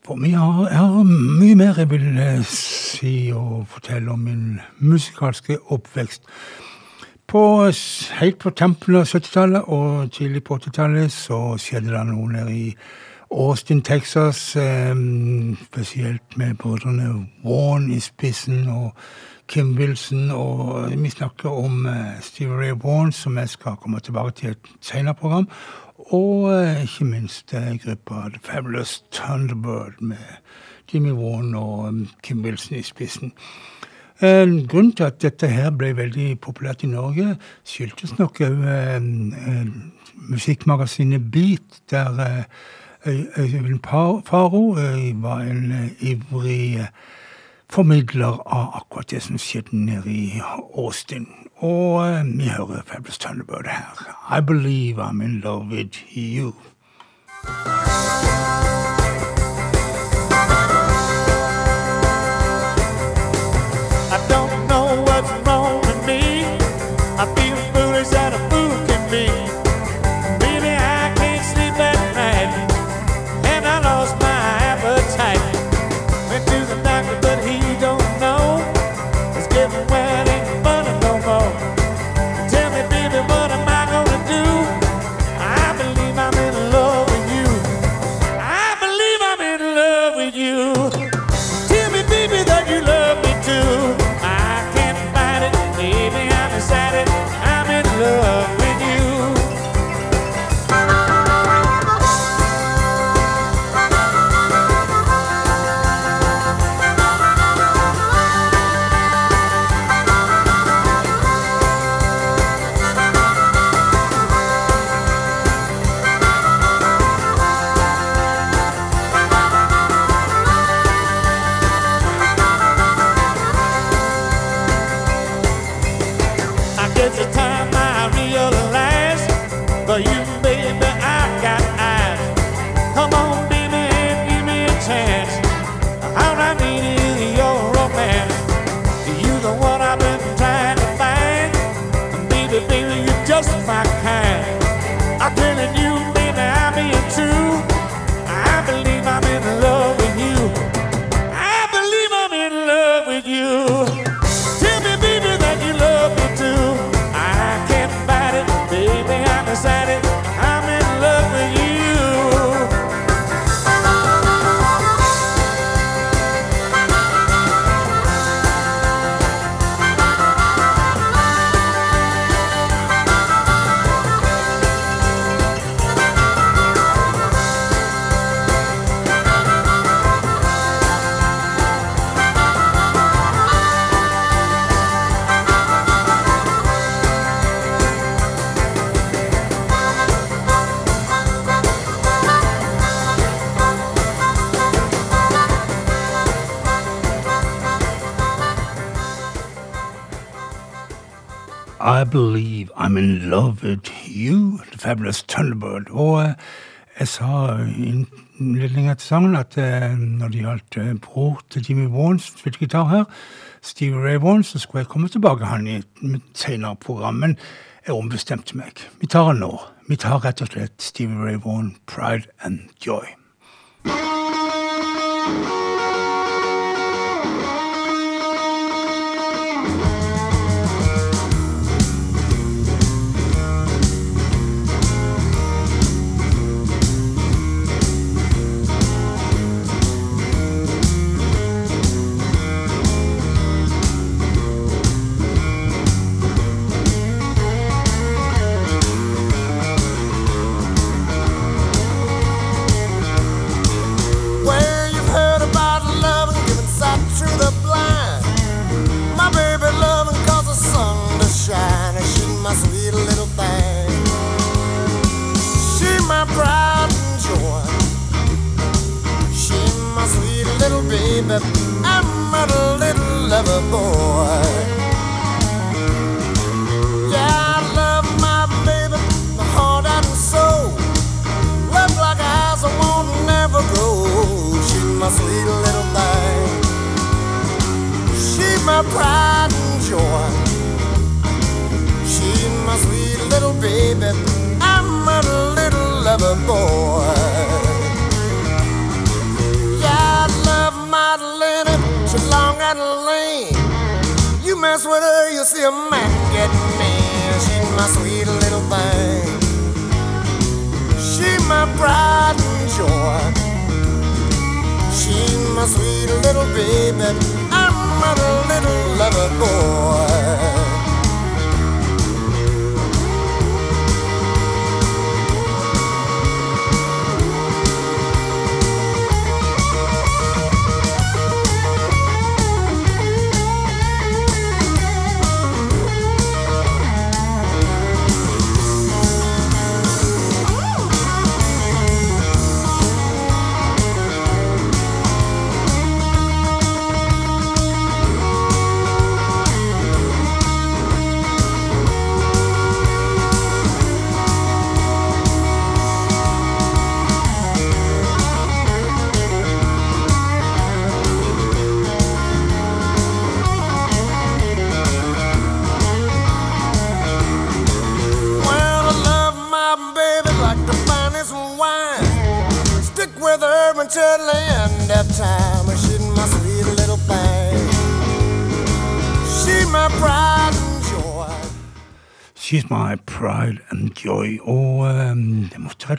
for meg har, jeg har mye mer jeg vil eh, si og fortelle om min musikalske oppvekst. På, helt på tampen av 70-tallet og tidlig på 80-tallet så skjedde det noe nede i Austin, Texas, eh, spesielt med brødrene Warren i spissen og Kim Wilson, og vi snakker om eh, Stevie Ray Warren, som jeg skal komme tilbake til i et senere program, og eh, ikke minst eh, gruppa The Fabulous Thunderbird med Jimmy Warren og eh, Kim Wilson i spissen. En grunn til at dette her ble veldig populært i Norge, skyldtes nok òg eh, eh, musikkmagasinet Beat, der eh, Øyvind Faro eh, var en eh, ivrig eh, formidler av akkurat det som skjedde nede i Austin. Og eh, vi hører Fabulous Thunderbird her. I believe I'm in love with you. I believe I'm in love with you, The Fabulous Thunderbird. Og eh, jeg sa i innledningen til sangen at eh, når det gjaldt eh, bror til Jimmy Warnes, som spilte gitar her, Stevie Ray Warnes, så skulle jeg komme tilbake han i et senere program, men jeg ombestemte meg. Vi tar han nå. Vi tar rett og slett Stevie Ray Warne, Pride and Joy. Where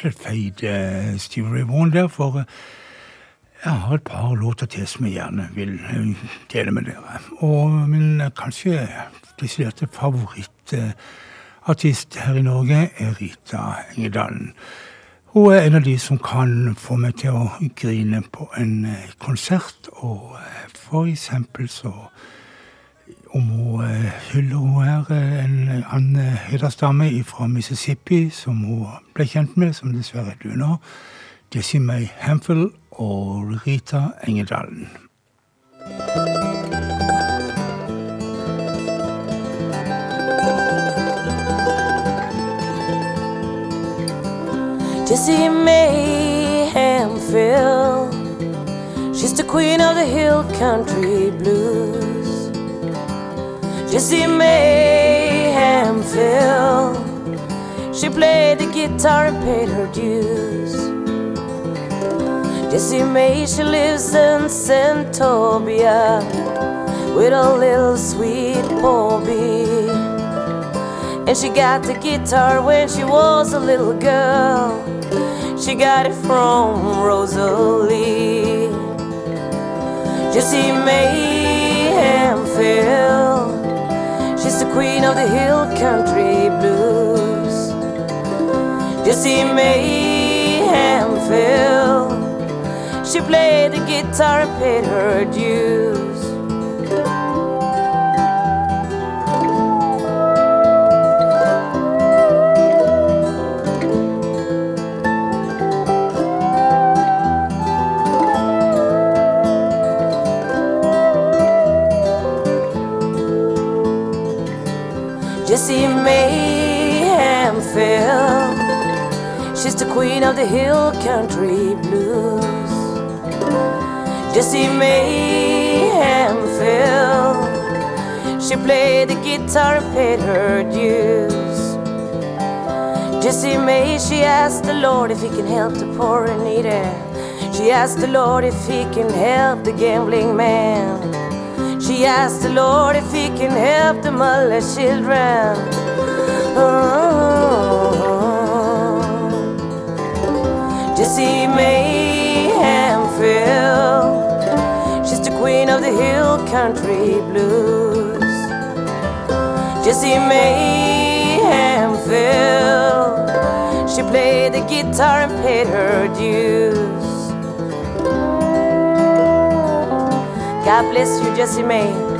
feide uh, Stevie Ray Vaughan der, for uh, jeg har et par låter til som jeg gjerne vil uh, dele med dere. Og min uh, kanskje desiderte favorittartist her i Norge er Rita Engedalen. Hun er en av de som kan få meg til å grine på en konsert, og for eksempel så om hun eh, hyller hun her eh, en annen hedersdame fra Mississippi som hun ble kjent med, som dessverre er død nå. Jessie May Hemphill og Rita Engedalen. Jessie May Phil. She's the queen of the hill country blues. Jessie Mayhem Phil. She played the guitar and paid her dues. Jessie May, she lives in Santobia with a little sweet Bobby. And she got the guitar when she was a little girl. She got it from Rosalie. Jessie Mayhem Phil. Queen of the hill country blues. Jessie Mayhem Phil. She played the guitar and paid her dues. Queen of the hill country blues. Jessie Mayhem Phil. She played the guitar and paid her dues. Jessie May, she asked the Lord if he can help the poor and needy. She asked the Lord if he can help the gambling man. She asked the Lord if he can help the motherless children. Oh. Jessie Mayhem Phil. She's the queen of the hill country blues. Jessie Mayhem Phil. She played the guitar and paid her dues. God bless you, Jessie May.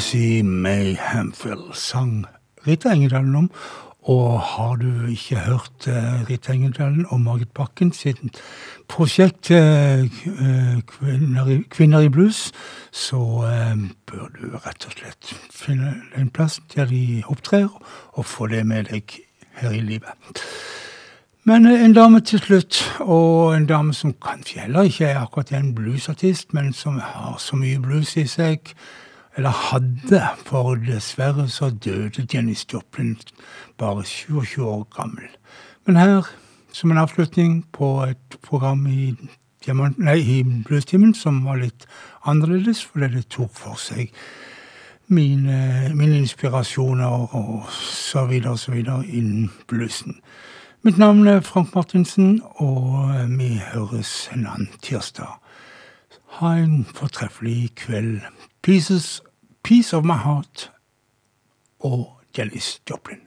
Jesse May Hamfield sang Rita Engedalen om. Og har du ikke hørt uh, Rita Engedalen og Margit Bakken sitt prosjekt uh, kvinner, i, kvinner, i, blues, så uh, bør du rett og slett finne en plass der de opptrer, og få det med deg her i livet. Men en dame til slutt, og en dame som kanskje heller ikke er akkurat en bluesartist, men som har så mye blues i seg, eller hadde, for dessverre så døde Janis Joplin bare 27 år gammel. Men her, som en avslutning på et program i, i Bluestimen som var litt annerledes, fordi det tok for seg mine, mine inspirasjoner og så videre og så videre innen bluesen. Mitt navn er Frank Martinsen, og vi høres en annen tirsdag. Ha en fortreffelig kveld. Pieces, Piece of My Heart og Jellis Joplin.